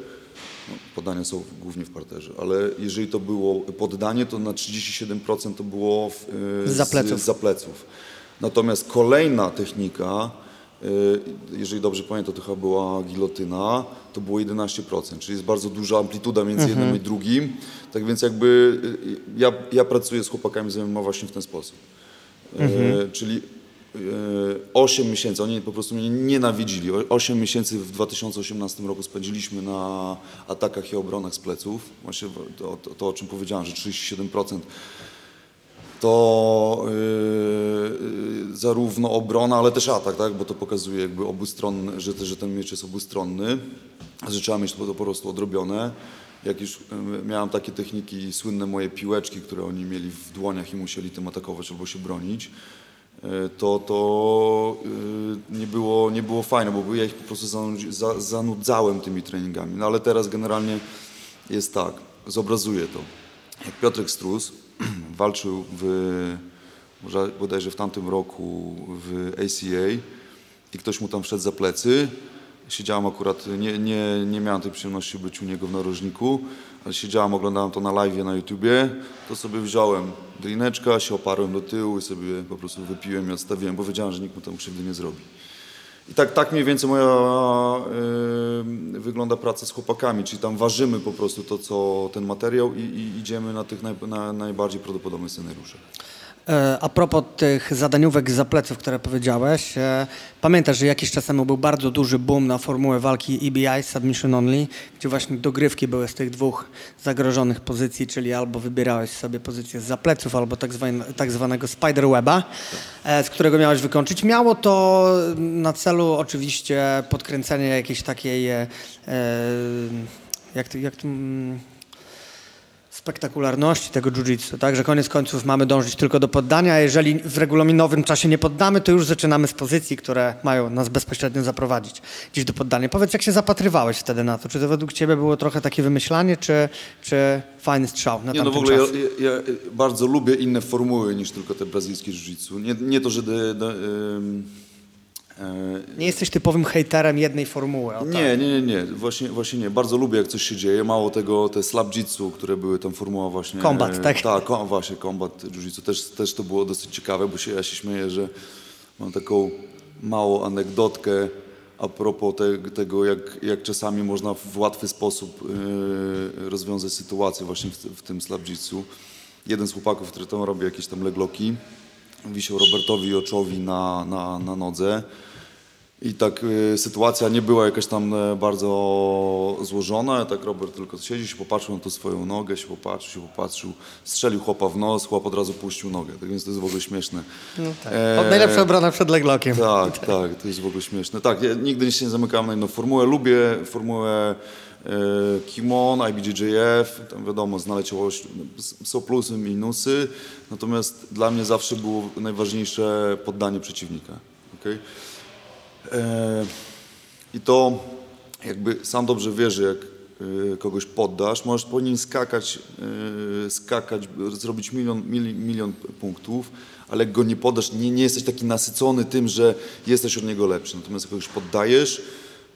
no, poddania są głównie w parterze, ale jeżeli to było poddanie, to na 37% to było w, z, pleców. Z, za pleców. Natomiast kolejna technika, y, jeżeli dobrze pamiętam, to chyba była gilotyna, to było 11%, czyli jest bardzo duża amplituda między mhm. jednym i drugim. Tak więc jakby y, ja, ja pracuję z chłopakami z MMA właśnie w ten sposób. Y, mhm. Czyli 8 miesięcy, oni po prostu mnie nienawidzili. 8 miesięcy w 2018 roku spędziliśmy na atakach i obronach z pleców. Właśnie to, to, to o czym powiedziałem, że 37% to yy, zarówno obrona, ale też atak, tak? bo to pokazuje jakby obustronny, że, że ten miecz jest obustronny, że trzeba mieć to po prostu odrobione. Jak już yy, miałem takie techniki, słynne moje piłeczki, które oni mieli w dłoniach i musieli tym atakować albo się bronić, yy, to, to nie, było, nie było fajne, bo ja ich po prostu zanudzałem tymi treningami. No ale teraz generalnie jest tak, zobrazuję to. Jak Piotrek Strus, walczył w, bodajże w tamtym roku w ACA i ktoś mu tam wszedł za plecy. Siedziałem akurat, nie, nie, nie miałem tej przyjemności być u niego w narożniku, ale siedziałem, oglądałem to na live na YouTubie, to sobie wziąłem drineczka, się oparłem do tyłu i sobie po prostu wypiłem i odstawiłem, bo wiedziałem, że nikt mu tam krzywdy nie zrobi. I tak, tak mniej więcej moja y, wygląda praca z chłopakami, czyli tam ważymy po prostu to, co ten materiał i, i idziemy na tych naj, na, najbardziej prawdopodobnych scenariuszach. E, a propos tych zadaniówek z pleców, które powiedziałeś, e, pamiętasz, że jakiś czas temu był bardzo duży boom na formułę walki EBI, Submission Only, gdzie właśnie dogrywki były z tych dwóch zagrożonych pozycji, czyli albo wybierałeś sobie pozycję z pleców, albo tak, zwane, tak zwanego spiderweba, e, z którego miałeś wykończyć. Miało to na celu oczywiście podkręcenie jakiejś takiej, jak to, jak to mm, spektakularności tego jiu-jitsu, tak? Że koniec końców mamy dążyć tylko do poddania, a jeżeli w regulaminowym czasie nie poddamy, to już zaczynamy z pozycji, które mają nas bezpośrednio zaprowadzić gdzieś do poddania. Powiedz, jak się zapatrywałeś wtedy na to? Czy to według ciebie było trochę takie wymyślanie, czy, czy fajny strzał na Nie, no w ogóle ja, ja, bardzo lubię inne formuły niż tylko te brazylijskie jiu-jitsu. Nie, nie to, że... De, de, E, nie jesteś typowym hejterem jednej formuły. nie, tak. nie, nie, nie. Właśnie, właśnie nie. Bardzo lubię, jak coś się dzieje. Mało tego, te slap jitsu, które były tam formuła właśnie... Combat, tak? Tak, właśnie, combat jiu-jitsu. Też, też to było dosyć ciekawe, bo się, ja się śmieję, że mam taką małą anegdotkę a propos te, tego, jak, jak czasami można w łatwy sposób yy, rozwiązać sytuację właśnie w, w tym slap jitsu. Jeden z chłopaków, który tam robi jakieś tam legloki, wisiał Robertowi Oczowi na, na, na nodze. I tak y, sytuacja nie była jakaś tam y, bardzo złożona. Tak Robert tylko siedzi, się popatrzył na tą swoją nogę, się popatrzył, się popatrzył, strzelił chłopa w nos, chłop od razu puścił nogę. Tak więc to jest w ogóle śmieszne. No tak. e... Najlepsza obrona przed leglokiem. Tak, tak, tak, to jest w ogóle śmieszne. Tak, ja nigdy się nie zamykałem na inną formułę. Lubię formułę e, Kimon, IBJJF, tam wiadomo, znaleciałość, są plusy, minusy, natomiast dla mnie zawsze było najważniejsze poddanie przeciwnika. Okay? I to jakby sam dobrze wiesz, że jak e, kogoś poddasz, możesz powinien skakać, e, skakać, zrobić milion, milion punktów, ale jak go nie poddasz, nie, nie jesteś taki nasycony tym, że jesteś od niego lepszy. Natomiast jak kogoś poddajesz,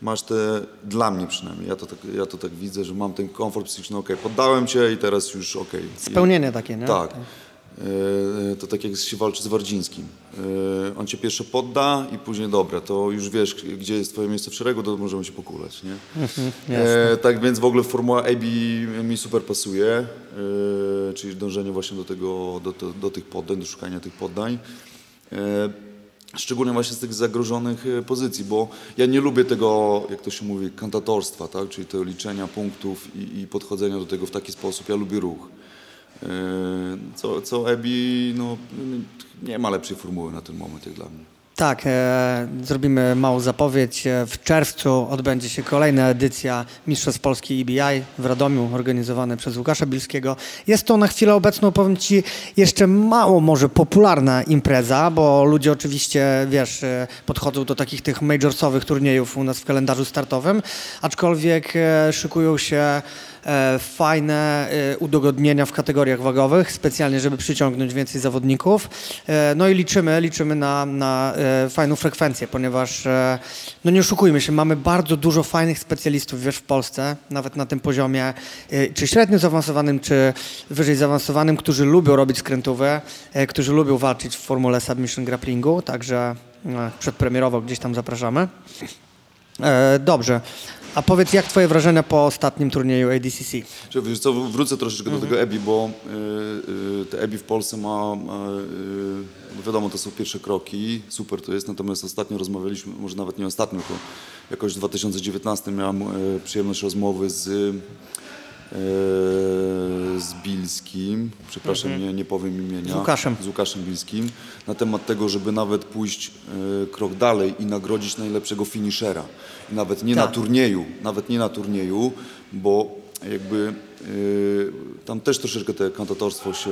masz te, dla mnie przynajmniej, ja to tak, ja to tak widzę, że mam ten komfort psychiczny, ok, poddałem cię i teraz już ok. Spełnienie takie, nie? Tak. Tak. E, to tak jak się walczy z Wardzińskim. E, on cię pierwsze podda i później dobra, to już wiesz, gdzie jest twoje miejsce w szeregu, to możemy się pokulać, nie? Mhm, e, tak więc w ogóle formuła AB mi super pasuje, e, czyli dążenie właśnie do tego, do, do, do tych poddań, do szukania tych poddań. E, szczególnie właśnie z tych zagrożonych e, pozycji, bo ja nie lubię tego, jak to się mówi, kantatorstwa, tak? czyli tego liczenia punktów i, i podchodzenia do tego w taki sposób. Ja lubię ruch. Yy, co, co Ebi, no, nie ma lepszej formuły na ten moment jak dla mnie. Tak, e, zrobimy małą zapowiedź. E, w czerwcu odbędzie się kolejna edycja Mistrzostw Polski EBI w Radomiu, organizowane przez Łukasza Bilskiego. Jest to na chwilę obecną, powiem Ci, jeszcze mało może popularna impreza, bo ludzie oczywiście, wiesz, e, podchodzą do takich tych majorsowych turniejów u nas w kalendarzu startowym, aczkolwiek e, szykują się fajne e, udogodnienia w kategoriach wagowych, specjalnie, żeby przyciągnąć więcej zawodników. E, no i liczymy, liczymy na, na fajną frekwencję, ponieważ, no nie oszukujmy się, mamy bardzo dużo fajnych specjalistów, wiesz, w Polsce, nawet na tym poziomie, czy średnio zaawansowanym, czy wyżej zaawansowanym, którzy lubią robić skrętówe, którzy lubią walczyć w formule submission grapplingu, także przedpremierowo gdzieś tam zapraszamy. Dobrze. A powiedz, jak twoje wrażenia po ostatnim turnieju ADCC? Wiesz co, wrócę troszeczkę do tego EBI, bo y, y, te EBI w Polsce ma, y, wiadomo, to są pierwsze kroki, super to jest, natomiast ostatnio rozmawialiśmy, może nawet nie ostatnio, to jakoś w 2019 miałem przyjemność rozmowy z z Bilskim, przepraszam, mhm. nie, nie powiem imienia. Z Łukaszem. Z Łukaszem Bilskim, na temat tego, żeby nawet pójść e, krok dalej i nagrodzić najlepszego finishera. nawet nie tak. na turnieju, nawet nie na turnieju, bo jakby tam też troszeczkę te kantatorstwo się,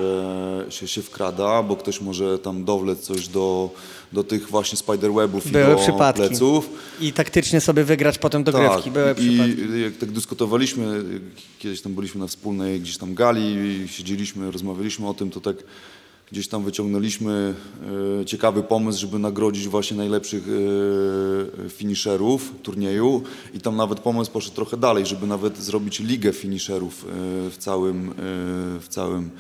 się, się wkrada, bo ktoś może tam dowlec coś do, do tych właśnie spiderwebów Były i do przypadki. pleców. I taktycznie sobie wygrać potem dogrywki. Tak. Były I, I jak tak dyskutowaliśmy, kiedyś tam byliśmy na wspólnej gdzieś tam gali, siedzieliśmy, rozmawialiśmy o tym, to tak gdzieś tam wyciągnęliśmy e, ciekawy pomysł, żeby nagrodzić właśnie najlepszych e, finisherów turnieju. I tam nawet pomysł poszedł trochę dalej, żeby nawet zrobić ligę finisherów e, w całym, w całym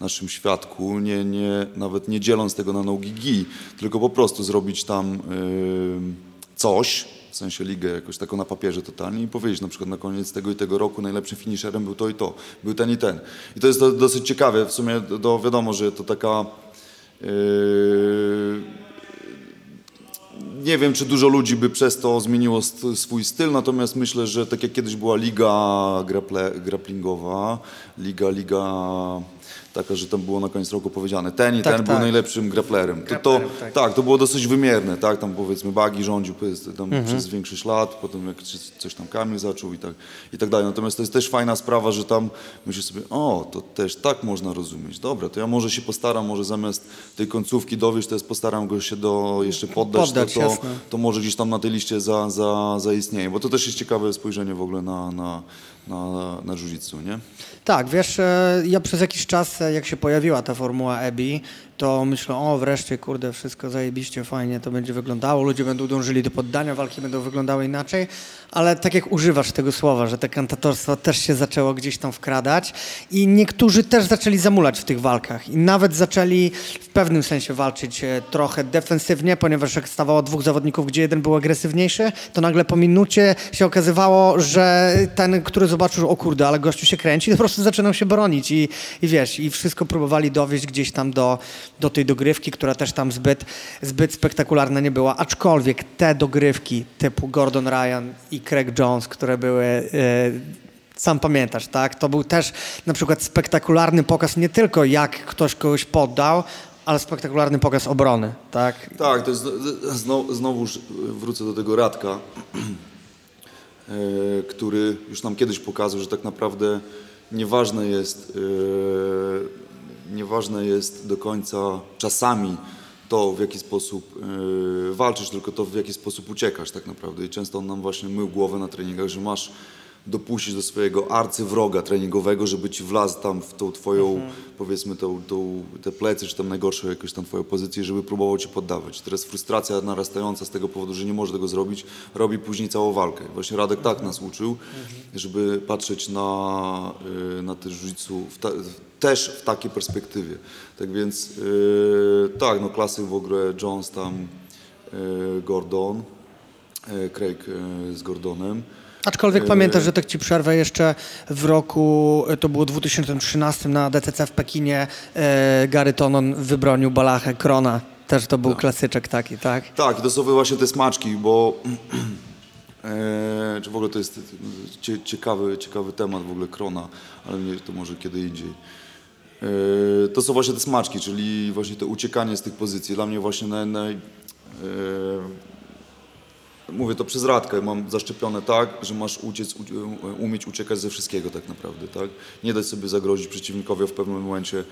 naszym świadku, nie, nie, nawet nie dzieląc tego na nogi gi, tylko po prostu zrobić tam coś, w sensie ligę jakoś taką na papierze totalnie i powiedzieć na przykład na koniec tego i tego roku najlepszym finisherem był to i to, był ten i ten. I to jest do, dosyć ciekawe, w sumie do, wiadomo, że to taka... Yy, nie wiem, czy dużo ludzi by przez to zmieniło swój styl, natomiast myślę, że tak jak kiedyś była liga grapplingowa, liga, liga taka, że tam było na koniec roku powiedziane, ten i tak, ten tak. był najlepszym grapplerem. To, to, tak. tak. to było dosyć wymierne, tak, tam powiedzmy Bagi rządził tam mhm. przez większość lat, potem jak coś tam Kamil zaczął i tak, i tak dalej. Natomiast to jest też fajna sprawa, że tam myślisz sobie, o, to też tak można rozumieć. Dobra, to ja może się postaram, może zamiast tej końcówki dowieść, to jest postaram go się do jeszcze poddać, poddać to, to, to, może gdzieś tam na tej liście za, za, zaistnieje, bo to też jest ciekawe spojrzenie w ogóle na, na, na, na jiu nie? Tak, wiesz, e, ja przez jakiś czas, e, jak się pojawiła ta formuła EBI, to myślą, o wreszcie, kurde, wszystko zajebiście, fajnie to będzie wyglądało, ludzie będą dążyli do poddania, walki będą wyglądały inaczej, ale tak jak używasz tego słowa, że te kantatorstwo też się zaczęło gdzieś tam wkradać i niektórzy też zaczęli zamulać w tych walkach i nawet zaczęli w pewnym sensie walczyć e, trochę defensywnie, ponieważ jak stawało dwóch zawodników, gdzie jeden był agresywniejszy, to nagle po minucie się okazywało, że ten, który zobaczył, o kurde, ale gościu się kręci, to po prostu zaczynał się bronić i, i wiesz, i wszystko próbowali dowieść gdzieś tam do, do tej dogrywki, która też tam zbyt, zbyt spektakularna nie była. Aczkolwiek te dogrywki typu Gordon Ryan i Craig Jones, które były. Yy, sam pamiętasz, tak? To był też na przykład spektakularny pokaz nie tylko jak ktoś kogoś poddał, ale spektakularny pokaz obrony, tak? Tak, to jest znowu, wrócę do tego Radka, e, który już nam kiedyś pokazał, że tak naprawdę nieważne jest e, nieważne jest do końca czasami to, w jaki sposób yy, walczysz, tylko to, w jaki sposób uciekasz tak naprawdę. I często on nam właśnie mył głowę na treningach, że masz dopuścić do swojego arcywroga treningowego, żeby ci wlazł tam w tą twoją, mhm. powiedzmy, tą, tą, te plecy, czy tam najgorszą jakąś tam twoją pozycję, żeby próbował ci poddawać. Teraz frustracja narastająca z tego powodu, że nie może tego zrobić, robi później całą walkę. Właśnie Radek tak mhm. nas uczył, mhm. żeby patrzeć na, y, na te jiu też w takiej perspektywie. Tak więc yy, tak, no klasyk w ogóle Jones tam, yy, Gordon, yy, Craig yy, z Gordonem. Aczkolwiek pamiętasz, że tak ci przerwę jeszcze w roku, to było 2013 na DCC w Pekinie, Gary Tonon wybronił Balachę Krona. Też to był tak. klasyczek taki, tak? Tak, to są właśnie te smaczki, bo e, czy w ogóle to jest ciekawy, ciekawy temat w ogóle Krona, ale nie, to może kiedy indziej. E, to są właśnie te smaczki, czyli właśnie to uciekanie z tych pozycji. Dla mnie właśnie naj, naj, e, mówię to przez radkę, mam zaszczepione tak, że masz uciec, umieć uciekać ze wszystkiego tak naprawdę, tak? Nie dać sobie zagrozić przeciwnikowi, a w pewnym momencie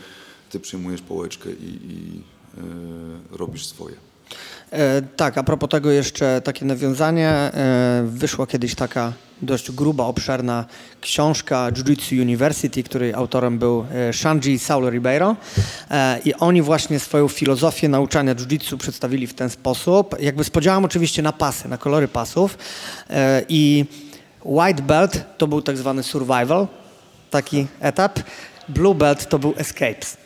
ty przyjmujesz połeczkę i, i e, robisz swoje. E, tak, a propos tego jeszcze takie nawiązanie. E, wyszła kiedyś taka dość gruba, obszerna książka Jiu-Jitsu University, której autorem był e, Shanji Saulo Ribeiro i oni właśnie swoją filozofię nauczania jiu-jitsu przedstawili w ten sposób, jakby z podziałem oczywiście na pasy, na kolory pasów i white belt to był tak zwany survival, taki etap, blue belt to był escapes.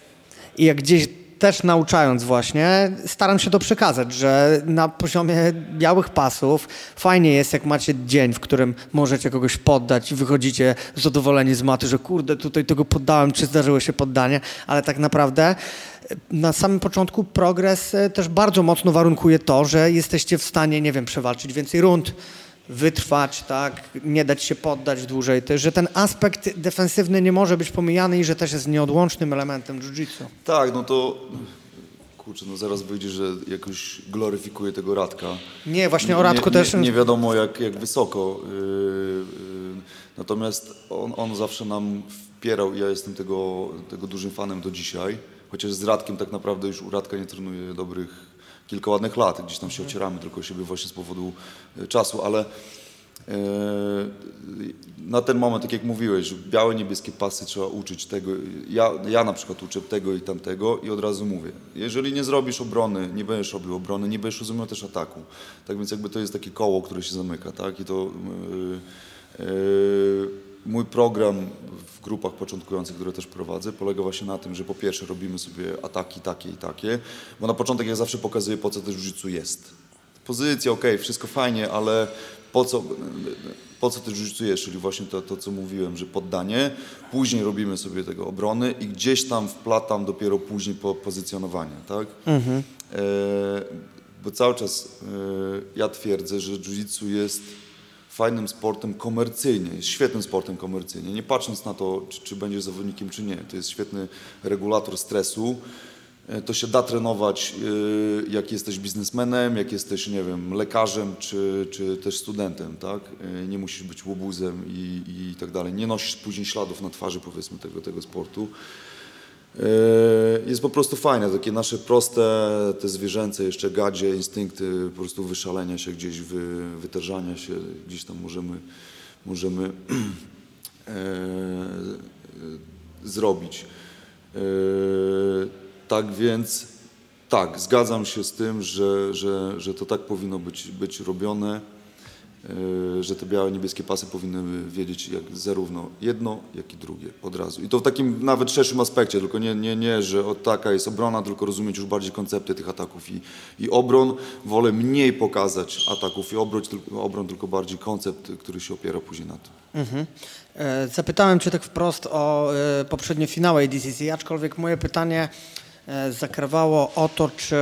I jak gdzieś też nauczając właśnie, staram się to przekazać, że na poziomie białych pasów fajnie jest, jak macie dzień, w którym możecie kogoś poddać i wychodzicie zadowoleni z maty, że kurde, tutaj tego poddałem, czy zdarzyło się poddanie, ale tak naprawdę e, na samym początku progres e, też bardzo mocno warunkuje to, że jesteście w stanie, nie wiem, przewalczyć więcej rund, wytrwać, tak, nie dać się poddać dłużej, że ten aspekt defensywny nie może być pomijany i że też jest nieodłącznym elementem jiu-jitsu. Tak, no to kurczę, no zaraz wyjdzie, że jakoś gloryfikuje tego Radka. Nie, właśnie o Radku nie, też... Nie, nie, wiadomo jak, jak wysoko. Yy, yy, natomiast on, on zawsze nam wpierał i ja jestem tego, tego dużym fanem do dzisiaj. Chociaż z Radkiem tak naprawdę już u Radka nie trenuję dobrych kilka ładnych lat, gdzieś tam się ocieramy tylko siebie właśnie z powodu e, czasu, ale e, na ten moment, tak jak mówiłeś, białe, niebieskie pasy trzeba uczyć tego. Ja, ja na przykład uczę tego i tamtego i od razu mówię, jeżeli nie zrobisz obrony, nie będziesz robił obrony, nie będziesz rozumiał też ataku. Tak więc jakby to jest takie koło, które się zamyka, tak? I to yy, yy, mój program w grupach początkujących, które też prowadzę, polega właśnie na tym, że po pierwsze robimy sobie ataki takie i takie, bo na początek ja zawsze pokazuję, po co też jiu jest. pozycja, okej, okay, wszystko fajnie, ale po co, po co ty jiu czyli właśnie to, to, co mówiłem, że poddanie, później robimy sobie tego obrony i gdzieś tam wplatam dopiero później po pozycjonowanie, tak? Mhm. E, bo cały czas e, ja twierdzę, że jiu jest fajnym sportem komercyjnie, jest świetnym sportem komercyjnie, nie patrząc na to, czy, czy będziesz zawodnikiem, czy nie. To jest świetny regulator stresu, E, to się da trenować, e, jak jesteś biznesmenem, jak jesteś, nie wiem, lekarzem, czy, czy też studentem, tak? E, nie musisz być łobuzem i, i tak dalej. Nie nosisz później śladów na twarzy, powiedzmy, tego, tego sportu. Jest po prostu fajne, takie nasze proste, te zwierzęce jeszcze gadzie, instynkty po prostu wyszalenia się gdzieś, wy, wytężania się, gdzieś tam możemy, możemy e, zrobić. E, tak więc tak, zgadzam się z tym, że, że, że to tak powinno być, być robione, yy, że te białe, niebieskie pasy powinny wiedzieć jak zarówno jedno, jak i drugie od razu. I to w takim nawet szerszym aspekcie, tylko nie, nie, nie że taka jest obrona, tylko rozumieć już bardziej koncepty tych ataków i, i obron. Wolę mniej pokazać ataków i obron, tylko, obron, tylko bardziej koncept, który się opiera później na tym. Mhm. E, zapytałem Cię tak wprost o y, poprzednie finały DCC, aczkolwiek moje pytanie E, zakrawało o to, czy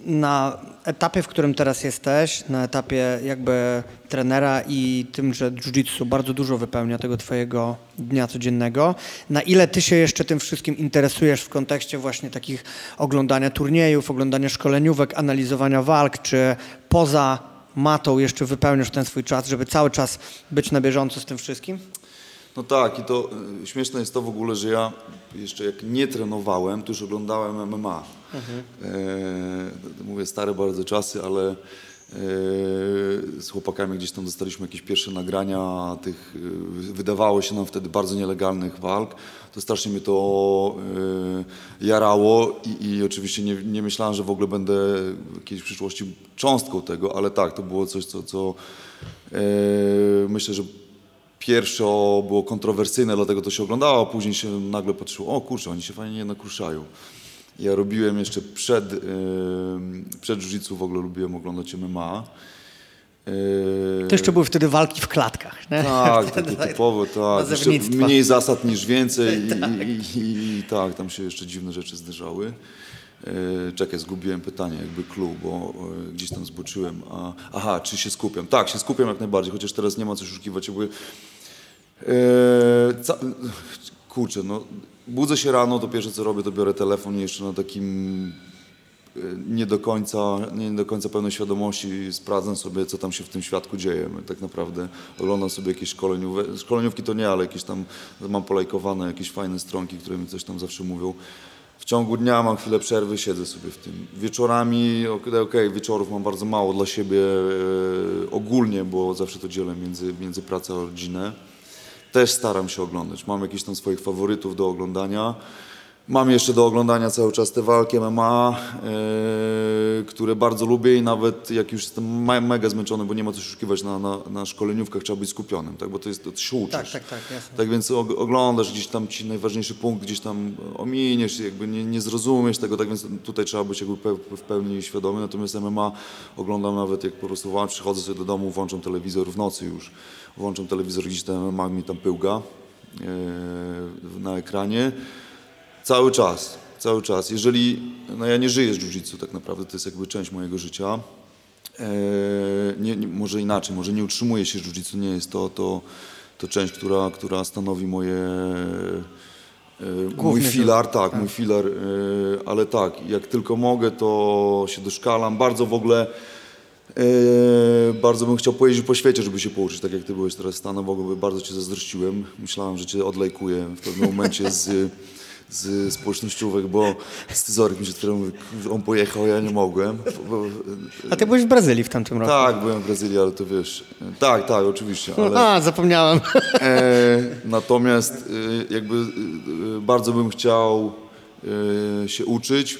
na etapie, w którym teraz jesteś, na etapie jakby trenera i tym, że jiu-jitsu bardzo dużo wypełnia tego twojego dnia codziennego, na ile ty się jeszcze tym wszystkim interesujesz w kontekście właśnie takich oglądania turniejów, oglądania szkoleniówek, analizowania walk, czy poza matą jeszcze wypełniasz ten swój czas, żeby cały czas być na bieżąco z tym wszystkim? No tak i to y, śmieszne jest to w ogóle, że ja jeszcze jak nie trenowałem, to już oglądałem MMA. Mhm. E, mówię stare bardzo czasy, ale e, z chłopakami gdzieś tam dostaliśmy jakieś pierwsze nagrania tych, y, wydawało się nam wtedy bardzo nielegalnych walk. To strasznie mnie to e, jarało i, i oczywiście nie, nie, myślałem, że w ogóle będę w jakiejś przyszłości cząstką tego, ale tak, to było coś, co, co e, myślę, że pierwsze było kontrowersyjne, dlatego to się oglądało, a później się nagle patrzyło, o kurczę, oni się fajnie nakruszają. Ja robiłem jeszcze przed, yy, przed jiu w ogóle lubiłem oglądać MMA. To jeszcze były wtedy walki w klatkach, nie? Tak, takie typowo, tak. mniej zasad niż więcej i, tak. I, i, i, tak, tam się jeszcze dziwne rzeczy zdarzały. E, czekaj, zgubiłem pytanie, jakby clue, bo gdzieś tam zboczyłem. A, aha, czy się skupiam? Tak, się skupiam jak najbardziej, chociaż teraz nie ma co oszukiwać. Jakby, e, ca, kurczę, no, budzę się rano, to pierwsze co robię, to biorę telefon i jeszcze na takim e, nie do końca, nie do końca pełnej świadomości sprawdzam sobie, co tam się w tym świadku dzieje. Tak naprawdę oglądam sobie jakieś szkoleniówki, szkoleniówki to nie, ale jakieś tam mam polajkowane jakieś fajne stronki, które mi coś tam zawsze mówią w ciągu dnia mam chwilę przerwy, siedzę sobie w tym. Wieczorami, okej, okay, wieczorów mam bardzo mało dla siebie e, ogólnie, bo zawsze to dzielę między, między pracę a rodzinę. Też staram się oglądać. Mam jakieś tam swoich faworytów do oglądania. Mam jeszcze do oglądania cały czas te walki MMA, yy, które bardzo lubię i nawet jak już jestem mega zmęczony, bo nie ma co szukiwać na, na, na szkoleniówkach, trzeba być skupionym, tak? bo to jest, to się uczysz. Tak, tak, tak, jasne. Tak więc oglądasz gdzieś tam ci najważniejszy punkt, gdzieś tam ominiesz, jakby nie, nie zrozumiesz tego, tak więc tutaj trzeba być jakby w pełni świadomy, natomiast MMA oglądam nawet jak po prostu przychodzę sobie do domu, włączam telewizor w nocy już, włączam telewizor, gdzieś tam MMA mi tam pyłga yy, na ekranie, Cały czas, cały czas. Jeżeli, no ja nie żyję z jiu tak naprawdę, to jest jakby część mojego życia. Eee, nie, nie, może inaczej, może nie utrzymuję się jiu nie jest to, to, to część, która, która stanowi moje... E, mój filar, tak, tak, mój filar, e, ale tak, jak tylko mogę, to się doszkalam. Bardzo w ogóle, e, bardzo bym chciał pojeździć po świecie, żeby się pouczyć, tak jak ty byłeś teraz w Stanach, bardzo cię zazdrościłem. Myślałem, że cię odlejkuję w pewnym momencie z z społecznościówek, bo scyzoryk mi się otwierał, on pojechał, ja nie mogłem. A ty byłeś w Brazylii w tamtym roku? Tak, byłem w Brazylii, ale to wiesz, tak, tak, oczywiście. Ale, A, zapomniałem. E, natomiast e, jakby e, bardzo bym chciał e, się uczyć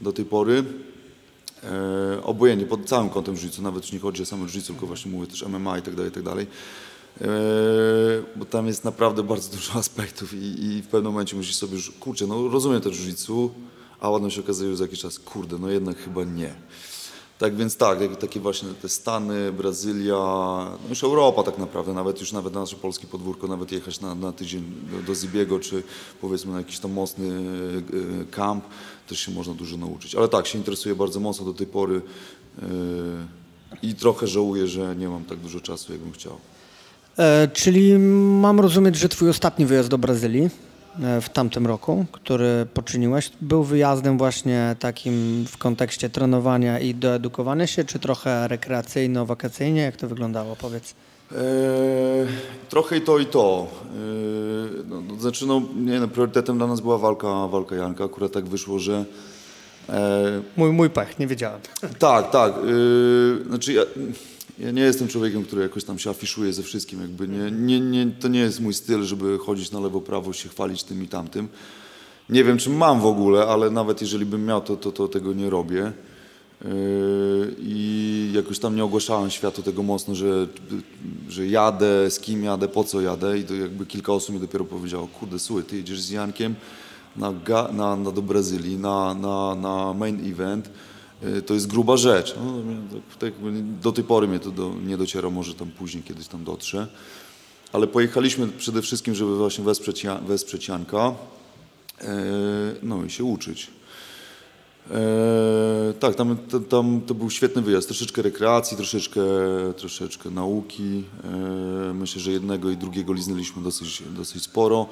do tej pory. E, obojętnie, pod całym kątem życia, nawet już nie chodzi o same życie, tylko właśnie mówię też MMA i tak dalej, i tak dalej. Eee, bo tam jest naprawdę bardzo dużo aspektów i, i w pewnym momencie musisz sobie już, kurczę, no rozumiem też jiu a ładno się okazuje że za jakiś czas, kurde, no jednak chyba nie. Tak więc tak, takie właśnie te Stany, Brazylia, no już Europa tak naprawdę, nawet już nawet na nasze polskie podwórko, nawet jechać na, na tydzień do, do Zibiego, czy powiedzmy na jakiś tam mocny kamp, też się można dużo nauczyć. Ale tak, się interesuję bardzo mocno do tej pory i trochę żałuję, że nie mam tak dużo czasu, jakbym chciał. E, czyli mam rozumieć, że twój ostatni wyjazd do Brazylii e, w tamtym roku, który poczyniłeś, był wyjazdem właśnie takim w kontekście trenowania i doedukowania się, czy trochę rekreacyjno-wakacyjnie? Jak to wyglądało, powiedz? Eee, trochę i to, i to. Eee, no, znaczy, no, nie, no, priorytetem dla nas była walka, walka Janka. Akurat tak wyszło, że... Eee, mój, mój pech, nie wiedziałem. Tak, tak. Eee, znaczy, ja, ja nie jestem człowiekiem, który jakoś tam się afiszuje ze wszystkim. Jakby nie, nie, nie, to nie jest mój styl, żeby chodzić na lewo, prawo, się chwalić tym i tamtym. Nie wiem, czy mam w ogóle, ale nawet jeżeli bym miał, to, to, to tego nie robię. Yy, I jakoś tam nie ogłaszałem światu tego mocno, że, że jadę, z kim jadę, po co jadę. I to jakby kilka osób mi dopiero powiedziało, kurde, słuchaj, ty jedziesz z Jankiem na, na, na do Brazylii, na, na, na main event to jest gruba rzecz. No, tak do tej pory mnie to do, nie dociera, może tam później kiedyś tam dotrze. Ale pojechaliśmy przede wszystkim, żeby właśnie wesprzeć, wesprzeć Janka, e, no i się uczyć. E, tak, tam, tam to był świetny wyjazd. Troszeczkę rekreacji, troszeczkę, troszeczkę nauki. E, myślę, że jednego i drugiego liznęliśmy dosyć, dosyć sporo.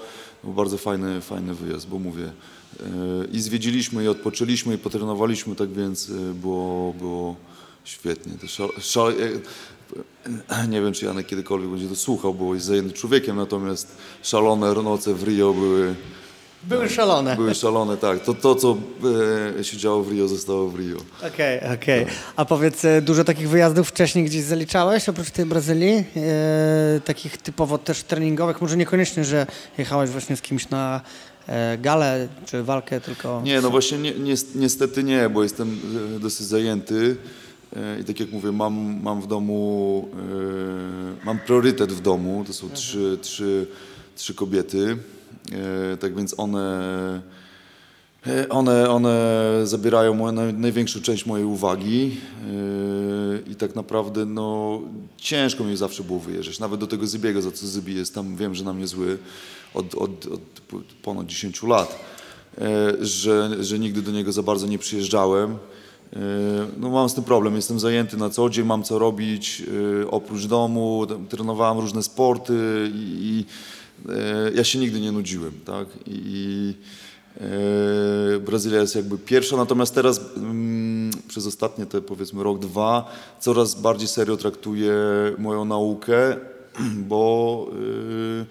Był bardzo fajny, fajny wyjazd, bo mówię, i zwiedziliśmy, i odpoczęliśmy, i potrenowaliśmy, tak więc e, było, było świetnie. Szal, szal, e, nie wiem, czy Janek kiedykolwiek będzie to słuchał, bo jest zajęty człowiekiem, natomiast szalone noce w Rio były były szalone. Były szalone, tak. To, to co e, się działo w Rio, zostało w Rio. Okej, okay, okej. Okay. A powiedz, e, dużo takich wyjazdów wcześniej gdzieś zaliczałeś, oprócz tej Brazylii? E, takich typowo też treningowych, może niekoniecznie, że jechałeś właśnie z kimś na e, galę czy walkę, tylko... Nie, no właśnie nie, nie, niestety nie, bo jestem e, dosyć zajęty. E, I tak jak mówię, mam, mam w domu, mam priorytet w domu, to są mhm. trzy, trzy, trzy kobiety. E, tak więc one, e, one, one zabierają moją, największą część mojej uwagi e, i tak naprawdę no, ciężko mi zawsze było wyjeżdżać. Nawet do tego Zybiego, za co Zybi jest tam, wiem, że na mnie zły od, od, od ponad 10 lat, że, że nigdy do niego za bardzo nie przyjeżdżałem. No mam z tym problem, jestem zajęty na co dzień, mam co robić oprócz domu, trenowałem różne sporty i, E, ja się nigdy nie nudziłem, tak? I e, Brazylia jest jakby pierwsza, natomiast teraz mm, przez ostatnie te powiedzmy rok, dwa coraz bardziej serio traktuję moją naukę, bo e,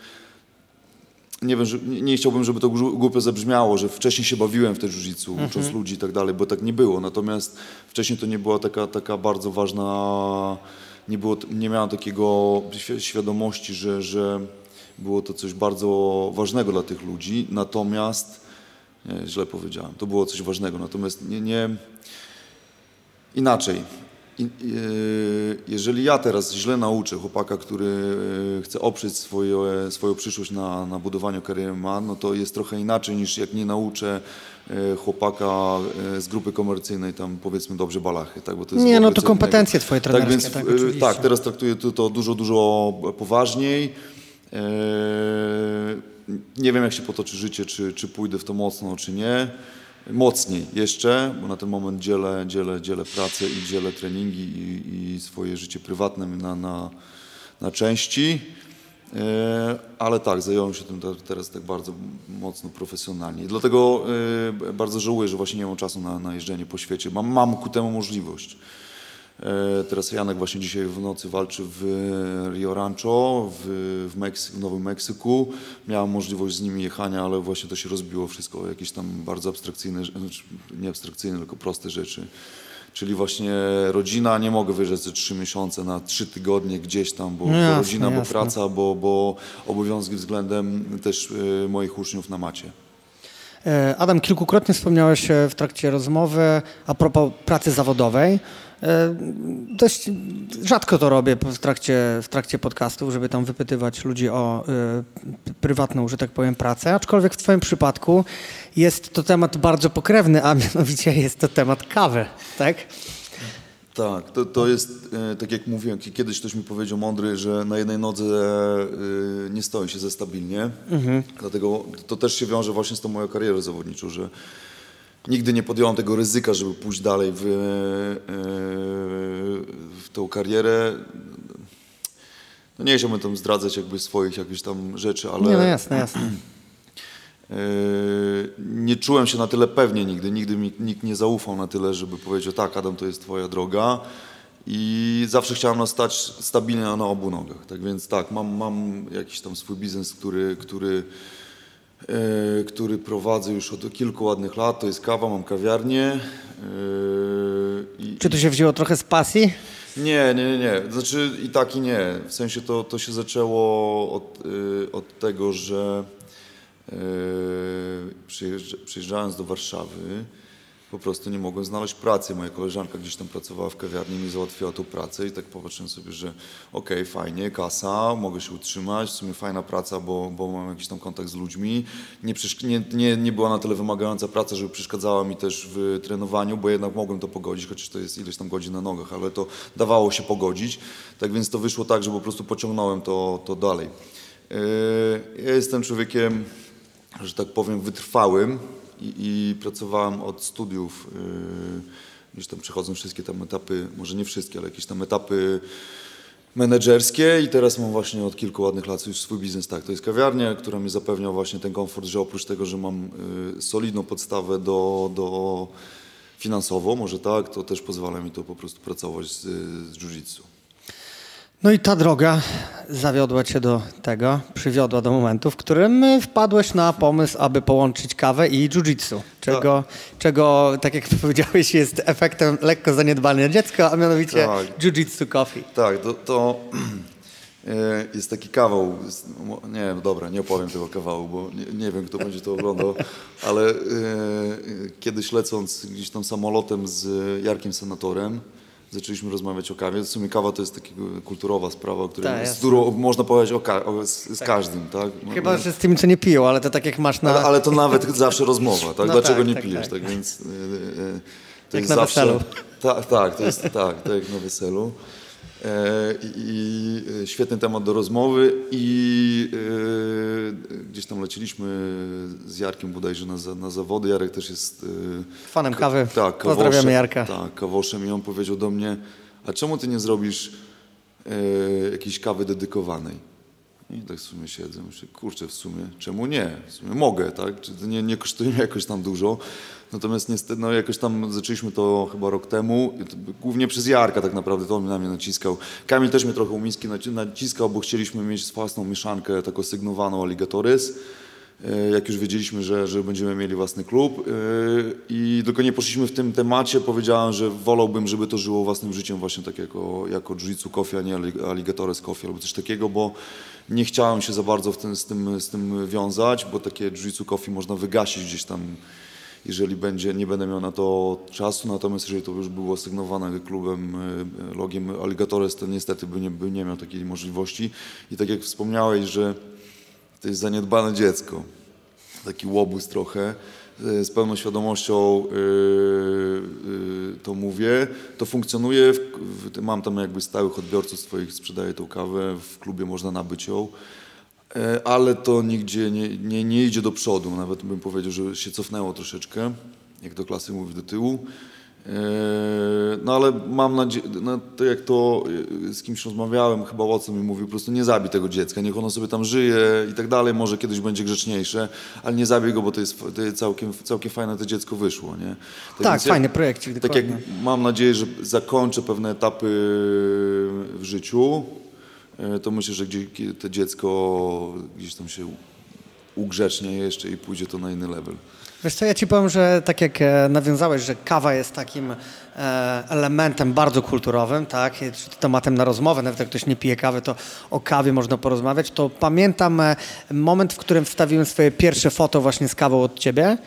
nie wiem, że, nie, chciałbym, żeby to głupio zabrzmiało, że wcześniej się bawiłem w te jiu mhm. ucząc ludzi i tak dalej, bo tak nie było. Natomiast wcześniej to nie była taka, taka bardzo ważna, nie, było, nie miałem takiego świadomości, że, że było to coś bardzo ważnego dla tych ludzi, natomiast, nie, źle powiedziałem, to było coś ważnego, natomiast nie, nie inaczej. I, jeżeli ja teraz źle nauczę chłopaka, który e, chce oprzeć swoje, swoją przyszłość na, na budowaniu kariery ma, no to jest trochę inaczej niż jak nie nauczę e, chłopaka e, z grupy komercyjnej tam powiedzmy dobrze balachy. Tak? Bo to jest nie, no to kompetencje twoje trenerskie. Tak, więc, tak, tak, teraz traktuję to, to dużo, dużo poważniej. Eee, nie wiem, jak się potoczy życie, czy, czy pójdę w to mocno, czy nie. Mocniej jeszcze, bo na ten moment dzielę, dzielę, dzielę pracę i dzielę treningi i, i swoje życie prywatne na, na, na części. Eee, ale tak, zająłem się tym teraz tak bardzo mocno profesjonalnie. Dlatego eee, bardzo żałuję, że właśnie nie mam czasu na, na jeżdżenie po świecie. Mam, mam ku temu możliwość. E, teraz Janek właśnie dzisiaj w nocy walczy w Rio Rancho w, w, w Nowym Meksyku. Miałem możliwość z nimi jechania, ale właśnie to się rozbiło wszystko. Jakieś tam bardzo abstrakcyjne, znaczy nie abstrakcyjne, tylko proste rzeczy. Czyli właśnie rodzina, nie mogę wyjeżdżać ze trzy miesiące na trzy tygodnie gdzieś tam, bo, no jasne, bo rodzina, jasne. bo praca, bo, bo obowiązki względem też y, moich uczniów na macie. E, Adam, kilkukrotnie wspomniałeś w trakcie rozmowy a propos pracy zawodowej. E, dość rzadko to robię w trakcie, w trakcie podcastów, żeby tam wypytywać ludzi o y, prywatną, że tak powiem, pracę, aczkolwiek w Twoim przypadku jest to temat bardzo pokrewny, a mianowicie jest to temat kawy, tak? Tak, to, to jest, e, tak jak mówiłem, kiedyś ktoś mi powiedział mądry, że na jednej nodze e, nie stoi się ze stabilnie. Mhm. Dlatego to też się wiąże właśnie z tą moją karierą zawodniczą, że nigdy nie podjąłem tego ryzyka, żeby pójść dalej w, e, w tą karierę. No nie chciałbym tam zdradzać jakby swoich jakichś tam rzeczy, ale... Nie, no jasne, jasne. Nie czułem się na tyle pewnie nigdy, nigdy mi nikt nie zaufał na tyle, żeby powiedział tak, Adam, to jest twoja droga i zawsze chciałem stać stabilnie na obu nogach. Tak więc tak, mam, mam jakiś tam swój biznes, który, który, e, który prowadzę już od kilku ładnych lat, to jest kawa, mam kawiarnię. E, i, Czy to się wzięło trochę z pasji? Nie, nie, nie, nie. Znaczy i tak i nie. W sensie to, to się zaczęło od, e, od tego, że Yy, przyjeżdżając do Warszawy, po prostu nie mogłem znaleźć pracy. Moja koleżanka gdzieś tam pracowała w kawiarni, mi załatwiła tą pracę i tak popatrzyłem sobie, że okej, okay, fajnie, kasa, mogę się utrzymać, w sumie fajna praca, bo, bo mam jakiś tam kontakt z ludźmi. Nie, nie, nie, nie była na tyle wymagająca praca, żeby przeszkadzała mi też w trenowaniu, bo jednak mogłem to pogodzić, chociaż to jest ileś tam godzin na nogach, ale to dawało się pogodzić. Tak więc to wyszło tak, że po prostu pociągnąłem to, to dalej. Yy, ja jestem człowiekiem że tak powiem, wytrwałym i, i pracowałem od studiów, yy, gdzieś tam przechodzą wszystkie tam etapy, może nie wszystkie, ale jakieś tam etapy menedżerskie i teraz mam właśnie od kilku ładnych lat już swój biznes. Tak, to jest kawiarnia, która mi zapewnia właśnie ten komfort, że oprócz tego, że mam y, solidną podstawę do, do finansową, może tak, to też pozwala mi to po prostu pracować z, z jiu-jitsu. No i ta droga zawiodła cię do tego, przywiodła do momentu, w którym wpadłeś na pomysł, aby połączyć kawę i jiu-jitsu, czego, tak. czego, tak jak powiedziałeś, jest efektem lekko zaniedbania dziecka, a mianowicie tak. jiu-jitsu coffee. Tak, to, to e, jest taki kawał, nie dobra, nie opowiem tego kawału, bo nie, nie wiem, kto będzie to oglądał, ale e, kiedyś lecąc gdzieś tam samolotem z Jarkiem Senatorem, zaczęliśmy rozmawiać o kawie. W sumie kawa to jest taka kulturowa sprawa, której, tak, z którą można powiedzieć o, ka o z, z tak. każdym. Tak? No, Chyba, no. że z tymi, co nie piją, ale to tak jak masz na... Ale, ale to nawet zawsze rozmowa, tak? No Dlaczego tak, nie tak, pijesz? Tak, więc... Yy, yy, to jak jest na zawsze, weselu. Tak, tak, to jest tak, tak jak na weselu. E, I świetny temat do rozmowy i e, gdzieś tam leciliśmy z Jarkiem bodajże na, na zawody. Jarek też jest... E, Fanem kawy. Tak, Pozdrawiamy Jarka. Tak, kawoszem i on powiedział do mnie, a czemu ty nie zrobisz jakiejś kawy dedykowanej? I tak w sumie siedzę, myślę, kurczę, w sumie, czemu nie? W sumie mogę, tak? Czy to nie, nie kosztuje jakoś tam dużo. Natomiast niestety, no jakoś tam zaczęliśmy to chyba rok temu, głównie przez Jarka tak naprawdę, to on na mnie naciskał. Kamil też mnie trochę umiski naciskał, bo chcieliśmy mieć własną mieszankę, taką sygnowaną Alligatorys. E, jak już wiedzieliśmy, że, że będziemy mieli własny klub e, i tylko nie poszliśmy w tym temacie, powiedziałem, że wolałbym, żeby to żyło własnym życiem właśnie tak jako, jako jiu-jitsu coffee, a nie alligatores coffee albo coś takiego, bo nie chciałem się za bardzo tym, z, tym, z tym wiązać, bo takie jiu-jitsu coffee można wygasić gdzieś tam jeżeli będzie, nie będę miał na to czasu, natomiast jeżeli to już było sygnowane klubem, e, logiem Alligatores, to niestety by nie, by nie miał takiej możliwości. I tak jak wspomniałeś, że to jest zaniedbane dziecko, taki łobuz trochę, e, z pełną świadomością yy, yy, to mówię. To funkcjonuje, w, w, mam tam jakby stałych odbiorców swoich, sprzedaję tą kawę, w klubie można nabyć ją, ale to nigdzie nie, nie, nie idzie do przodu, nawet bym powiedział, że się cofnęło troszeczkę, jak do klasy mówi do tyłu. Eee, no ale mam nadzieję, no, to jak to e, z kimś rozmawiałem, chyba o co mi mówił, po prostu nie zabij tego dziecka, niech ono sobie tam żyje i tak dalej, może kiedyś będzie grzeczniejsze, ale nie zabij go, bo to jest, to jest całkiem, całkiem fajne to dziecko wyszło, nie? Tak, tak fajny jak, projekt. Tak jak mam nadzieję, że zakończę pewne etapy w życiu, e, to myślę, że gdzieś to dziecko gdzieś tam się ugrzecznie jeszcze i pójdzie to na inny level. Wiesz co, ja ci powiem, że tak jak e, nawiązałeś, że kawa jest takim e, elementem bardzo kulturowym, tak, tematem na rozmowę, nawet jak ktoś nie pije kawy, to o kawie można porozmawiać, to pamiętam e, moment, w którym wstawiłem swoje pierwsze foto właśnie z kawą od ciebie.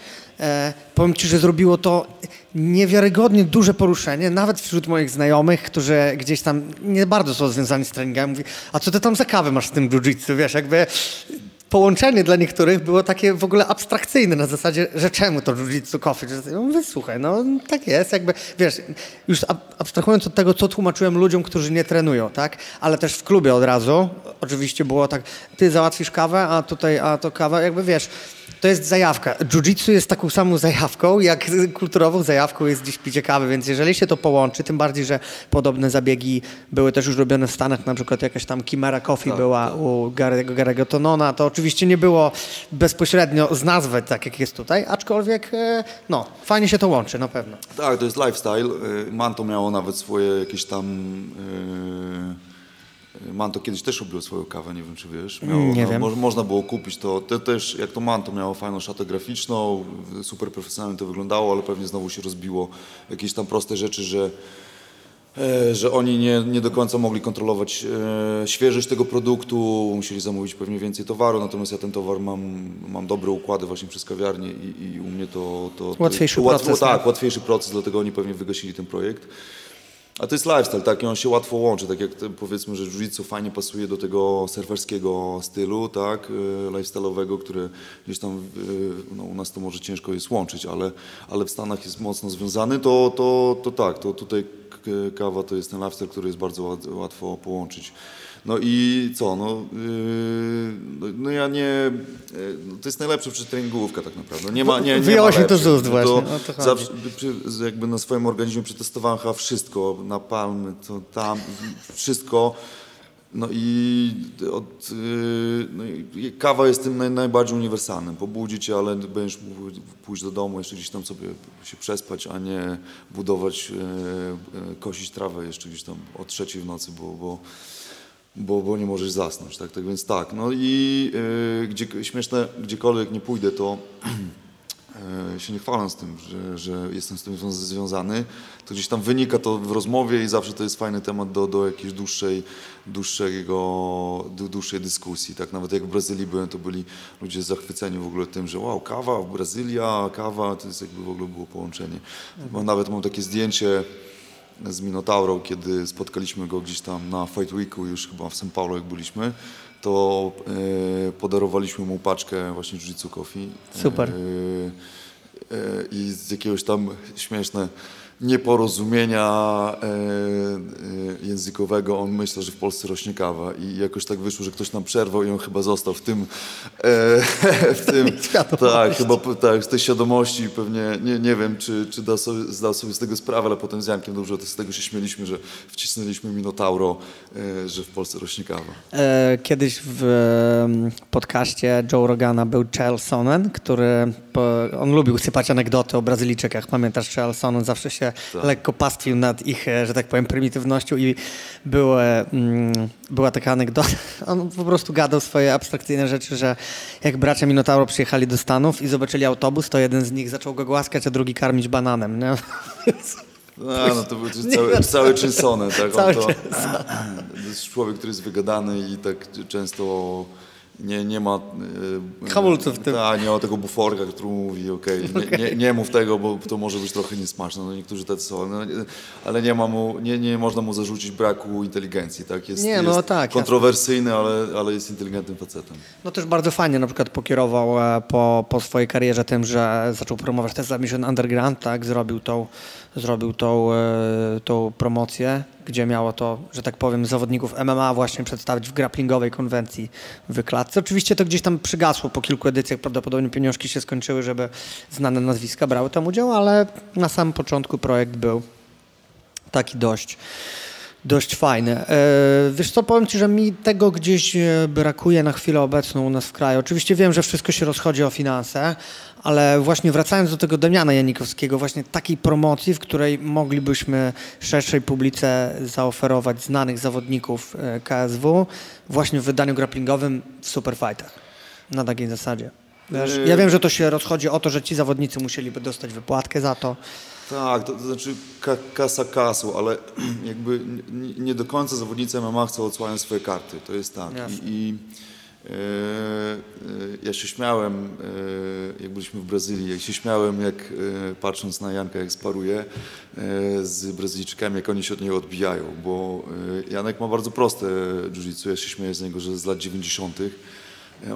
Powiem ci, że zrobiło to niewiarygodnie duże poruszenie, nawet wśród moich znajomych, którzy gdzieś tam nie bardzo są związani z treningami, mówi, a co ty tam za kawę masz z tym jiu-jitsu, wiesz, jakby połączenie dla niektórych było takie w ogóle abstrakcyjne na zasadzie, że czemu to jiu-jitsu coffee? Ja mówię, no tak jest, jakby, wiesz, już abstrahując od tego, co tłumaczyłem ludziom, którzy nie trenują, tak? Ale też w klubie od razu, oczywiście było tak, ty załatwisz kawę, a tutaj, a to kawa, jakby wiesz, to jest zajawka. Jiu-jitsu jest taką samą zajawką, jak kulturową zajawką jest dziś picie kawy, więc jeżeli się to połączy, tym bardziej, że podobne zabiegi były też już robione w Stanach, na przykład jakaś tam Chimera Coffee tak, była tak. u Gary'ego, Gary'ego Tonona, to oczywiście nie było bezpośrednio z nazwy tak, jak jest tutaj, aczkolwiek e, no, fajnie się to łączy, na pewno. Tak, to jest lifestyle. E, Manto miało nawet swoje jakieś tam... Yy Manto kiedyś też robił swoją kawę, nie wiem czy wiesz. Miało, nie no, wiem. Mo można było kupić to. Te, też, jak to Manto miało fajną szatę graficzną, super profesjonalnie to wyglądało, ale pewnie znowu się rozbiło jakieś tam proste rzeczy, że e, że oni nie, nie do końca mogli kontrolować e, świeżość tego produktu, musieli zamówić pewnie więcej towaru, natomiast ja ten towar mam, mam dobre układy właśnie przez kawiarnię i, i u mnie to... to, to łatwiejszy łatwo, proces. Tak, łatwiejszy proces, dlatego oni pewnie wygasili ten projekt. A to jest lifestyle, tak? I on się łatwo łączy, tak jak powiedzmy, że jiu-jitsu fajnie pasuje do tego surferskiego stylu, tak? Y, lifestyle'owego, który gdzieś tam, y, no u nas to może ciężko jest łączyć, ale, ale w Stanach jest mocno związany, to, to, to tak, to tutaj kawa to jest ten lifestyle, który jest bardzo łatwo połączyć. No i co, no, yy, no ja nie, yy, to jest najlepsza przetreningówka tak naprawdę. Nie ma, nie, nie Wyjęło się to z ust właśnie. To, to zawsze, jakby na swoim organizmie przetestowałem chyba wszystko, na palmy, to tam, wszystko. No i, od, yy, no i kawa jest tym naj, najbardziej uniwersalnym. Pobudzi cię, ale będziesz mógł pójść do domu, jeszcze gdzieś tam sobie się przespać, a nie budować, yy, yy, kosić trawę jeszcze gdzieś tam o trzeciej w nocy, bo, bo bo, bo nie możesz zasnąć, tak, tak więc tak, no i gdzie, śmieszne, gdziekolwiek nie pójdę, to się nie chwalę z tym, że, że jestem z tym związany, to gdzieś tam wynika to w rozmowie i zawsze to jest fajny temat do, do jakiejś dłuższej, dłuższego, dłuższej dyskusji, tak, nawet jak w Brazylii byłem, to byli ludzie zachwyceni w ogóle tym, że wow, kawa, Brazylia, kawa, to jest jakby w ogóle było połączenie, mhm. nawet mam takie zdjęcie, z Minotaurą, kiedy spotkaliśmy go gdzieś tam na Fight Weeku, już chyba w São Paulo jak byliśmy, to e, podarowaliśmy mu paczkę właśnie Jiu-Jitsu Coffee. Super. E, e, I z jakiegoś tam śmieszne nieporozumienia e, e, językowego on myślał, że w Polsce rośnie kawa i jakoś tak wyszło, że ktoś nam przerwał i on chyba został w tym, e, w tym tak, chyba tak, z tej świadomości pewnie, nie, nie wiem, czy, czy dał sobie, zdał sobie z tego sprawę, ale potem z Jankiem dobrze z tego się śmieliśmy, że wcisnęliśmy Minotauro, że w Polsce rośnie kawa. Kiedyś w podcaście Joe Rogana był Charles Sonnen, który on lubił sypać anegdoty o Brazylijczykach. Pamiętasz, Charles Sonnen zawsze się tak. lekko pastwił nad ich, e, że tak powiem, prymitywnością i były, mm, była taka anegdota. On po prostu gadał swoje abstrakcyjne rzeczy, że jak bracia Minotauro przyjechali do Stanów i zobaczyli autobus, to jeden z nich zaczął go głaskać, a drugi karmić bananem. Nie? No, no to był cały, no, cały Chinsone, tak? Cały to, to jest człowiek, który jest wygadany i tak często nie, nie ma... Yy, Hamulców w tym. Tak, nie ma tego buforka, który mówi, okej, okay, okay. nie, nie, nie, mów tego, bo to może być trochę niesmaczne. No niektórzy tacy są, no, ale nie, ma mu, nie, nie można mu zarzucić braku inteligencji, tak? Jest, nie, no, jest tak, kontrowersyjny, ale, ale jest inteligentnym facetem. No też bardzo fajnie na przykład pokierował e, po, po swojej karierze tym, że zaczął promować też Mission Underground, tak? Zrobił tą zrobił tą, e, tą promocję, gdzie miało to, że tak powiem, zawodników MMA właśnie przedstawić w grapplingowej konwencji w klatce. Oczywiście to gdzieś tam przygasło po kilku edycjach, prawdopodobnie pieniążki się skończyły, żeby znane nazwiska brały tam udział, ale na samym początku projekt był taki dość dość fajny. E, wiesz co, powiem Ci, że mi tego gdzieś e, brakuje na chwilę obecną u nas w kraju. Oczywiście wiem, że wszystko się rozchodzi o finanse, ale właśnie wracając do tego Damiana Janikowskiego, właśnie takiej promocji, w której moglibyśmy szerszej publice zaoferować znanych zawodników e, KSW właśnie w wydaniu grapplingowym w Superfightach. Na takiej zasadzie. Wiesz, ja wiem, że to się rozchodzi o to, że ci zawodnicy musieliby dostać wypłatkę za to. Tak, to, to znaczy ka, kasa kasą, ale jakby nie, nie, do końca zawodnicy MMA chcą odsłaniać swoje karty. To jest tak. I, i e, e, ja się śmiałem, e, jak byliśmy w Brazylii, jak się śmiałem, jak e, patrząc na Janka, jak sparuje e, z Brazylijczykami, jak oni się od niego odbijają, bo e, Janek ma bardzo proste jiu-jitsu. Ja się śmieję z niego, że z lat 90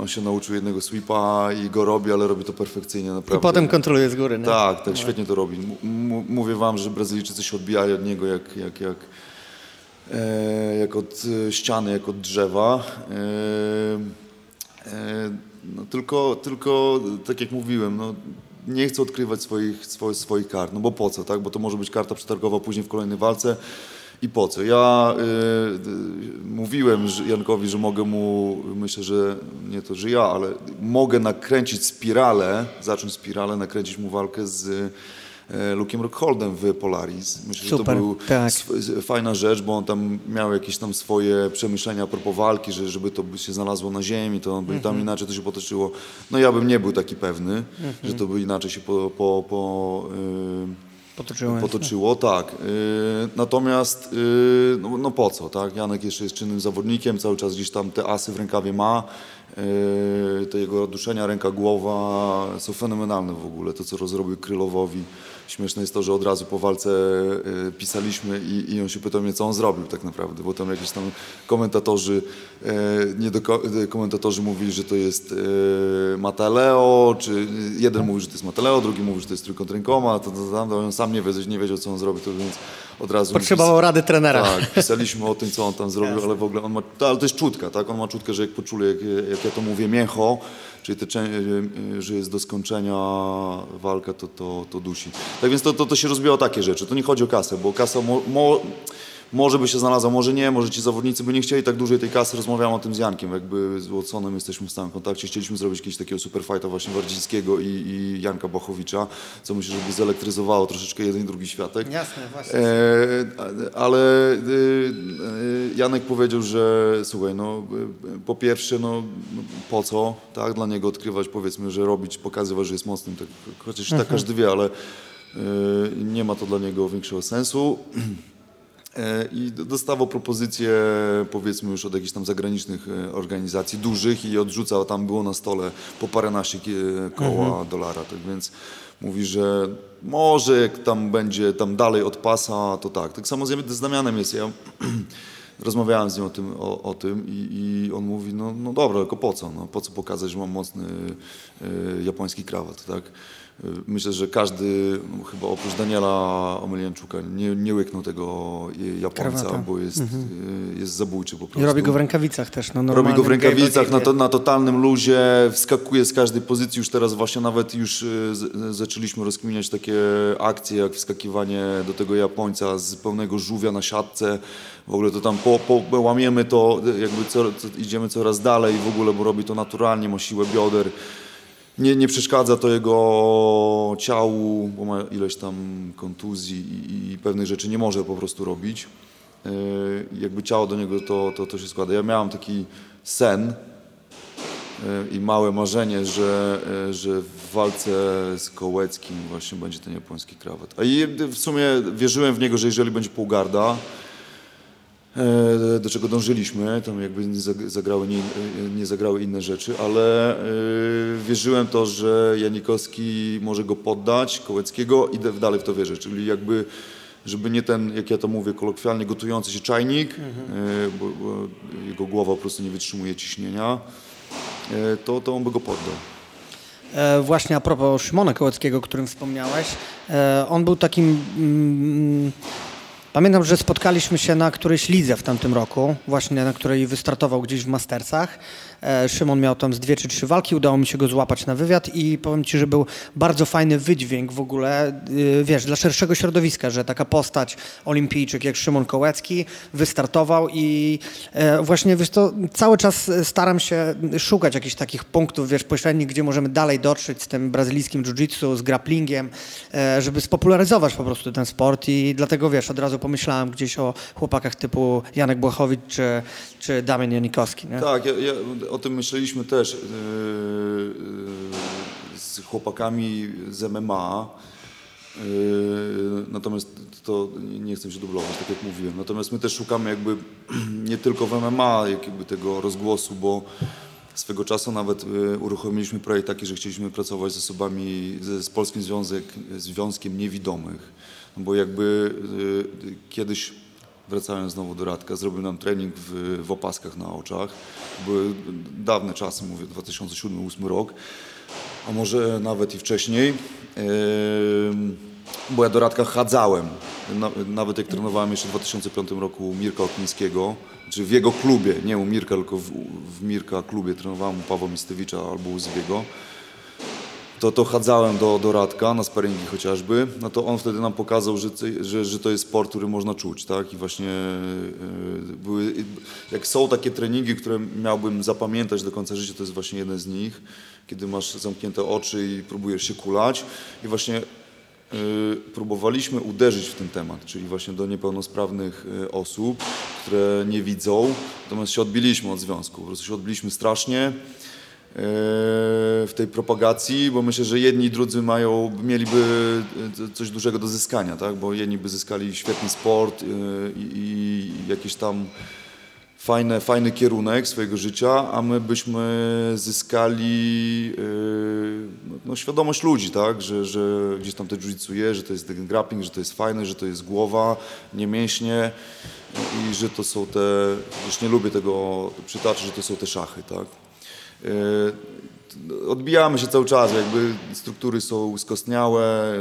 On się nauczył jednego sweepa i go robi, ale robi to perfekcyjnie naprawdę. I potem kontroluje z góry, nie? Tak, tak, świetnie to robi. M- mówię wam, że Brazylijczycy się odbijają od niego jak, jak, jak, e, jak od e, ściany, jak od drzewa. E, e, no, tylko, tylko, tak jak mówiłem, no, nie chcę odkrywać swoich, swoich, swoich kart, no bo po co, tak? Bo to może być karta przetargowa później w kolejnej walce i po co. Ja y, y, mówiłem Jankowi, że mogę mu, myślę, że nie to, że ja, ale mogę nakręcić spiralę, zacząć spiralę, nakręcić mu walkę z e, Lukiem Rockholdem w Polaris. Myślę, Super, że to był tak. fajna rzecz, bo on tam miał jakieś tam swoje przemyślenia a propos walki, że żeby to by się znalazło na ziemi, to by Mhm. tam inaczej to się potoczyło. No ja bym nie był taki pewny, Mhm. że to by inaczej się po, po, po y, Potoczyłem. Potoczyło, tak. Yy, natomiast yy, no, no po co, tak? Janek jeszcze jest czynnym zawodnikiem, cały czas gdzieś tam te asy w rękawie ma. Yy, te jego duszenia, ręka, głowa są fenomenalne w ogóle. To, co rozrobił Krylowowi. Śmieszne jest to, że od razu po walce yy, pisaliśmy i, i on się pytał mnie, co on zrobił tak naprawdę, bo tam jakieś tam komentatorzy, yy, nie do, ko- komentatorzy mówili, że to jest Mataleo, czy jeden mówi, że to jest Mataleo, drugi mówi, że to jest trójkąt rękoma, to, to, to, to on sam nie wiedział, nie wiedział, co on zrobi, to więc od razu... Potrzebował rady trenera. tak, pisaliśmy o tym, co on tam zrobił, ale w ogóle on ma, ale to jest czutka, tak? On ma czutkę, że jak poczuli, jak, jak ja to mówię, mięcho, czyli te, że jest do skończenia walka, to, to, to dusi. Tak więc to, to, to się rozbijało takie rzeczy. To nie chodzi o kasę, bo kasa mo, mo, może by się znalazła, może nie, może ci zawodnicy by nie chcieli tak dużej tej kasy. Rozmawiałem o tym z Jankiem, jakby z Watsonem jesteśmy w stałym kontakcie. Chcieliśmy zrobić jakiegoś takiego superfighta właśnie Wardzińskiego i, i Janka Bachowicza, co myślę, że by zelektryzowało troszeczkę jeden i drugi światek. Jasne, właśnie. E, ale e, e, Janek powiedział, że słuchaj, no e, po pierwsze, no po co, tak, dla niego odkrywać, powiedzmy, że robić, pokazywać, że jest mocnym, tak, chociaż tak każdy wie, ale e, nie ma to dla niego większego sensu. E, I dostawał propozycje, powiedzmy już od jakichś tam zagranicznych e, organizacji, dużych i odrzucał, tam było na stole po paręnaście kie- koła dolara, tak więc mówi, że może jak tam będzie tam dalej od pasa, to tak. Tak samo z, Damianem jest, ja rozmawiałem z nim o tym, o, o tym i, i on mówi, no, no dobra, tylko po co, no, po co pokazać, że mam mocny e, japoński krawat, tak. E, Myślę, że każdy, no, chyba oprócz Daniela Omelianczuka, nie, nie łyknął tego e, Japońca, Krawata. bo jest, e, jest zabójczy po prostu. I robi go w rękawicach też. No, Robi go w rękawicach na, to, na totalnym luzie, wskakuje z każdej pozycji. Już teraz właśnie nawet już y, z, zaczęliśmy rozkminiać takie akcje, jak wskakiwanie do tego Japońca z pełnego żółwia na siatce. W ogóle to tam po, po, łamiemy to, jakby co, co, idziemy coraz dalej w ogóle, bo robi to naturalnie, ma siłę bioder. Nie, nie przeszkadza to jego ciału, bo ma ileś tam kontuzji i, i pewnych rzeczy nie może po prostu robić. Yy, jakby ciało do niego to, to, to się składa. Ja miałem taki sen yy, i małe marzenie, że, yy, że w walce z Kołeckim właśnie będzie ten japoński krawat. A i w sumie wierzyłem w niego, że jeżeli będzie półgarda, e, do czego dążyliśmy, tam jakby nie zag- zagrały, nie, nie zagrały inne rzeczy, ale e, wierzyłem to, że Janikowski może go poddać, Kołeckiego i dalej w to wierzę, czyli jakby żeby nie ten, jak ja to mówię kolokwialnie, gotujący się czajnik, e, bo, bo jego głowa po prostu nie wytrzymuje ciśnienia, e, to, to on by go poddał. E, właśnie a propos Szymona Kołeckiego, o którym wspomniałeś, e, on był takim... Mm, pamiętam, że spotkaliśmy się na którejś lidze w tamtym roku, właśnie na której wystartował gdzieś w Mastersach. E, Szymon miał tam z dwie czy trzy walki, udało mi się go złapać na wywiad i powiem Ci, że był bardzo fajny wydźwięk w ogóle, y, wiesz, dla szerszego środowiska, że taka postać olimpijczyk jak Szymon Kołecki wystartował i e, właśnie, wiesz to cały czas staram się szukać jakichś takich punktów, wiesz, pośrednich, gdzie możemy dalej dotrzeć z tym brazylijskim jiu-jitsu, z grapplingiem, e, żeby spopularyzować po prostu ten sport i dlatego, wiesz, od razu pomyślałem gdzieś o chłopakach typu Janek Błachowicz czy, czy Damian Janikowski, nie? Tak, ja, ja, o tym myśleliśmy też yy, yy, z chłopakami z MMA. Yy, natomiast to nie chcę się dublować, tak jak mówiłem. Natomiast my też szukamy jakby nie tylko w MMA jakby tego rozgłosu, bo swego czasu nawet uruchomiliśmy projekt taki, że chcieliśmy pracować z osobami, z, Polskim Związek, Związkiem Niewidomych. No bo jakby kiedyś wracając znowu do Radka, zrobił nam trening w, w opaskach na oczach. Były dawne czasy, mówię 2007-2008 rok, a może nawet i wcześniej. Bo ja do Radka chadzałem, nawet jak trenowałem jeszcze w 2005 roku Mirka Oknińskiego, czy w jego klubie, nie u Mirka, tylko w, w Mirka klubie trenowałem u Pawła Mistewicza albo u Zbiego to, to chadzałem do, do Radka na sparingi chociażby, no to on wtedy nam pokazał, że, że, że to jest sport, który można czuć, tak? I właśnie yy, były, jak są takie treningi, które miałbym zapamiętać do końca życia, to jest właśnie jeden z nich, kiedy masz zamknięte oczy i próbujesz się kulać. I właśnie yy, próbowaliśmy uderzyć w ten temat, czyli właśnie do niepełnosprawnych yy, osób, które nie widzą, natomiast się odbiliśmy od związku, po prostu się odbiliśmy strasznie, E, w tej propagacji, bo myślę, że jedni i drudzy mają, mieliby e, coś dużego do zyskania, tak? bo jedni by zyskali świetny sport e, i, i jakiś tam fajny, fajny kierunek swojego życia, a my byśmy zyskali no, świadomość ludzi, tak? że, że gdzieś tam te jiu że to jest ten grappling, że to jest fajne, że to jest głowa, nie mięśnie i że to są te, już nie lubię tego przytaczać, że to są te szachy. Tak? E, odbijamy się cały czas, jakby struktury są skostniałe.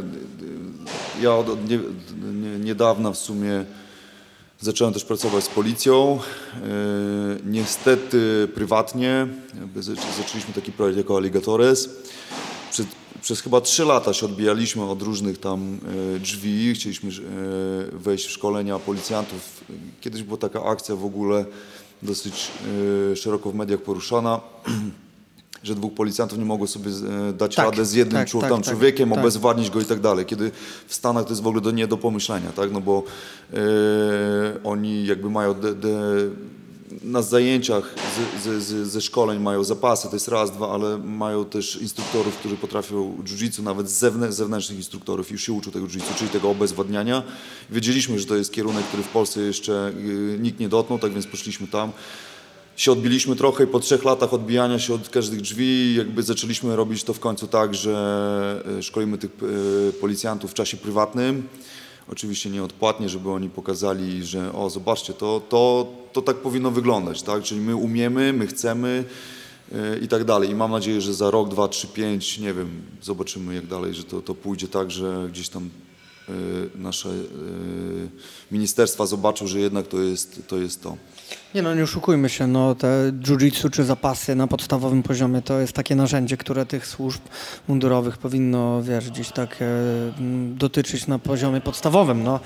Ja od, od nie, nie, niedawna w sumie zacząłem też pracować z policją. E, niestety prywatnie. Zaczęliśmy taki projekt jako Alligatores. Przed, przez chyba trzy lata się odbijaliśmy od różnych tam e, drzwi. Chcieliśmy wejść w szkolenia policjantów. Kiedyś była taka akcja w ogóle dosyć e, szeroko w mediach poruszana, że dwóch policjantów nie mogło sobie e, dać tak, radę z jednym tak, tak, tak, człowiekiem, tak. obezwładnić go i tak dalej. Kiedy w Stanach to jest w ogóle do, nie do pomyślenia, tak? no bo e, oni jakby mają de, de, na zajęciach z, z, ze szkoleń mają zapasy, to jest raz, dwa, ale mają też instruktorów, którzy potrafią jiu-jitsu, nawet z zewnętrznych instruktorów już się uczą tego jiu czyli tego obezwładniania. Wiedzieliśmy, że to jest kierunek, który w Polsce jeszcze y, nikt nie dotknął, tak więc poszliśmy tam. Się odbiliśmy trochę i po trzech latach odbijania się od każdych drzwi jakby zaczęliśmy robić to w końcu tak, że y, szkolimy tych y, policjantów w czasie prywatnym oczywiście nieodpłatnie, żeby oni pokazali, że o zobaczcie, to, to, to tak powinno wyglądać, tak? Czyli my umiemy, my chcemy yy, i tak dalej. I mam nadzieję, że za rok, dwa, trzy, pięć, nie wiem, zobaczymy jak dalej, że to, to pójdzie tak, że gdzieś tam yy, nasze yy, ministerstwa zobaczą, że jednak to jest to. Jest to. Nie no, nie oszukujmy się, no te jiu-jitsu czy zapasy na podstawowym poziomie to jest takie narzędzie, które tych służb mundurowych powinno, wiesz, gdzieś tak e, dotyczyć na poziomie podstawowym, no.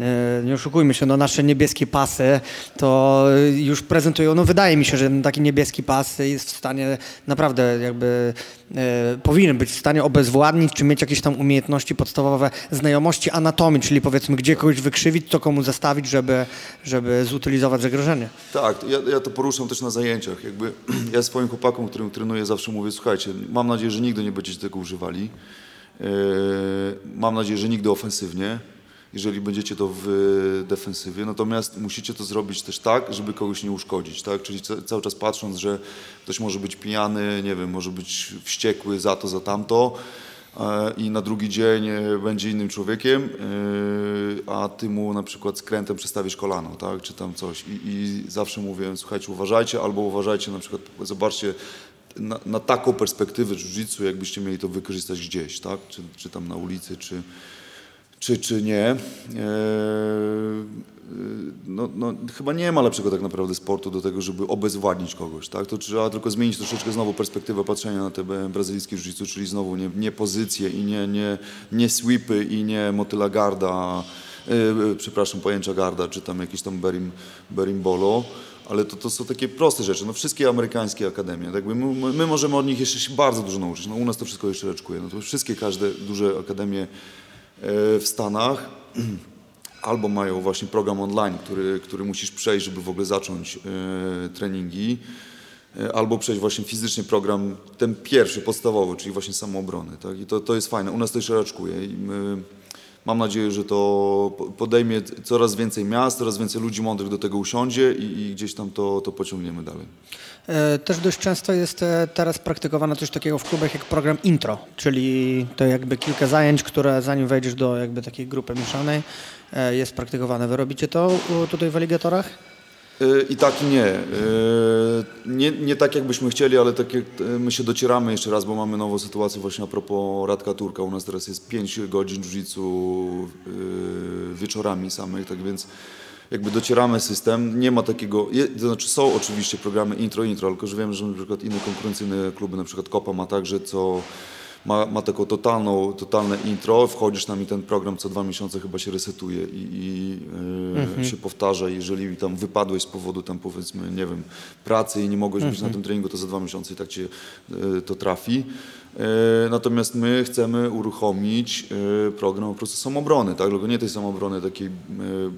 E, nie oszukujmy się, no nasze niebieskie pasy to już prezentują, no wydaje mi się, że taki niebieski pas jest w stanie naprawdę jakby e, powinien być w stanie obezwładnić, czy mieć jakieś tam umiejętności podstawowe, znajomości anatomii, czyli powiedzmy gdzie kogoś wykrzywić, co komu zastawić, żeby, żeby zutylizować zagrożenie. Tak, ja, ja to poruszam też na zajęciach. Jakby ja swoim chłopakom, którym trenuję, zawsze mówię, słuchajcie, mam nadzieję, że nigdy nie będziecie tego używali. Yy, mam nadzieję, że nigdy ofensywnie jeżeli będziecie to w defensywie. Natomiast musicie to zrobić też tak, żeby kogoś nie uszkodzić, tak? Czyli cały czas patrząc, że ktoś może być pijany, nie wiem, może być wściekły za to, za tamto e, i na drugi dzień e, będzie innym człowiekiem, e, a ty mu na przykład skrętem przestawisz kolano, tak? Czy tam coś. I, i zawsze mówię, słuchajcie, uważajcie, albo uważajcie na przykład, zobaczcie, na, na taką perspektywę jiu-jitsu, jakbyście mieli to wykorzystać gdzieś, tak? Czy, czy tam na ulicy, czy, czy, czy nie. E, e, no, no, chyba nie ma lepszego tak naprawdę sportu do tego, żeby obezwładnić kogoś. Tak? To trzeba tylko zmienić troszeczkę znowu perspektywę patrzenia na te brazylijskie jiu czyli znowu nie, nie pozycje i nie, nie, nie sweepy i nie motyla garda, yy, przepraszam, pojęcia garda, czy tam jakieś tam berim, berimbolo ale to, to są takie proste rzeczy. No wszystkie amerykańskie akademie, tak my, my, możemy od nich jeszcze się bardzo dużo nauczyć. No u nas to wszystko jeszcze reczkuje. No to wszystkie, każde duże akademie E, w Stanach albo mają właśnie program online, który, który musisz przejść, żeby w ogóle zacząć e, treningi, e, albo przejść właśnie fizycznie program, ten pierwszy, podstawowy, czyli właśnie samoobrony. Tak? I to, to jest fajne. U nas to jeszcze raczkuje. I my Mam nadzieję, że to po- podejmie coraz więcej miast, coraz więcej ludzi mądrych do tego usiądzie i, i gdzieś tam to, to pociągniemy dalej. E, Też dość często jest e, teraz praktykowane coś takiego w klubach jak program intro, czyli to jakby kilka zajęć, które zanim wejdziesz do jakby takiej grupy mieszanej e, jest praktykowane. Wy robicie to tutaj w aligatorach? I tak nie. Nie. Nie tak jakbyśmy chcieli, ale tak jak my się docieramy jeszcze raz, bo mamy nową sytuację właśnie a propos Radka Turka. U nas teraz jest 5 godzin jiu wieczorami samych, tak więc jakby docieramy system. Nie ma takiego, je, to znaczy są oczywiście programy intro, intro, tylko że wiem, że na przykład inne konkurencyjne kluby, na przykład Kopa ma także co ma, ma taką totalną, totalne intro, wchodzisz tam i ten program co dwa miesiące chyba się resetuje i, i e, się powtarza. Jeżeli tam wypadłeś z powodu tam powiedzmy, nie wiem, pracy i nie mogłeś być na tym treningu, to za dwa miesiące i tak cię e, to trafi. E, Natomiast my chcemy uruchomić e, program po prostu samobrony, tak? Tylko nie tej samobrony takiej e,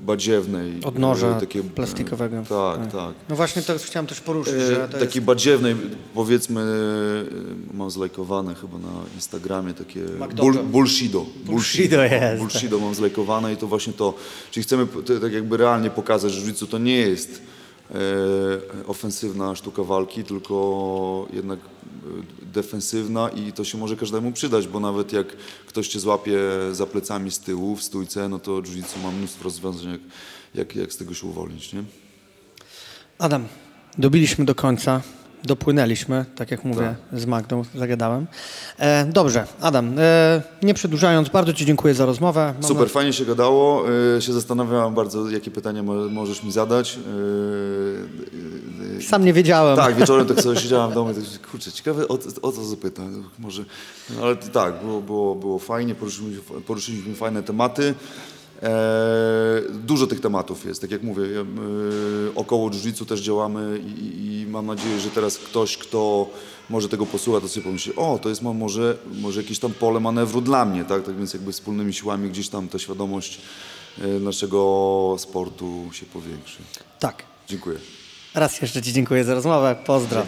badziewnej. Odnoża takiej, plastikowego. Tak, tak. No właśnie to chciałem też poruszyć, że takiej jest... badziewnej, powiedzmy, mam zlajkowane chyba na Instagramie takie bull, bullshido. Bullshido jest. Bullshido mam zlajkowane i to właśnie to, czyli chcemy tak jakby realnie pokazać, że jiu to nie jest ofensywna sztuka walki, tylko jednak e, defensywna i to się może każdemu przydać, bo nawet jak ktoś cię złapie za plecami z tyłu w stójce, no to jiu ma mnóstwo rozwiązań, jak, jak, jak z tego się uwolnić, nie? Adam, dobiliśmy do końca, dopłynęliśmy, tak jak mówię, z Magdą, zagadałem. E, dobrze, Adam, e, nie przedłużając, bardzo Ci dziękuję za rozmowę. Mam Super, fajnie się gadało. Y, się zastanawiałem bardzo, jakie pytania mo- możesz mi zadać. Y, y, Sam nie wiedziałem. tak, wieczorem tak sobie siedziałem w domu i tak, kurczę, ciekawe o, o co zapytam. Może, no, ale tak, było, było, było fajnie, poruszyliśmy, poruszyliśmy fajne tematy. E, dużo tych tematów jest, tak jak mówię, y, około jiu też działamy i, i- mam nadzieję, że teraz ktoś, kto może tego posłucha, to sobie pomyśli, o, to jest mo- może, może jakieś tam pole manewru dla mnie, tak? Tak więc jakby wspólnymi siłami gdzieś tam ta świadomość y, naszego sportu się powiększy. tak. Dziękuję. Raz jeszcze Ci dziękuję za rozmowę. Pozdro.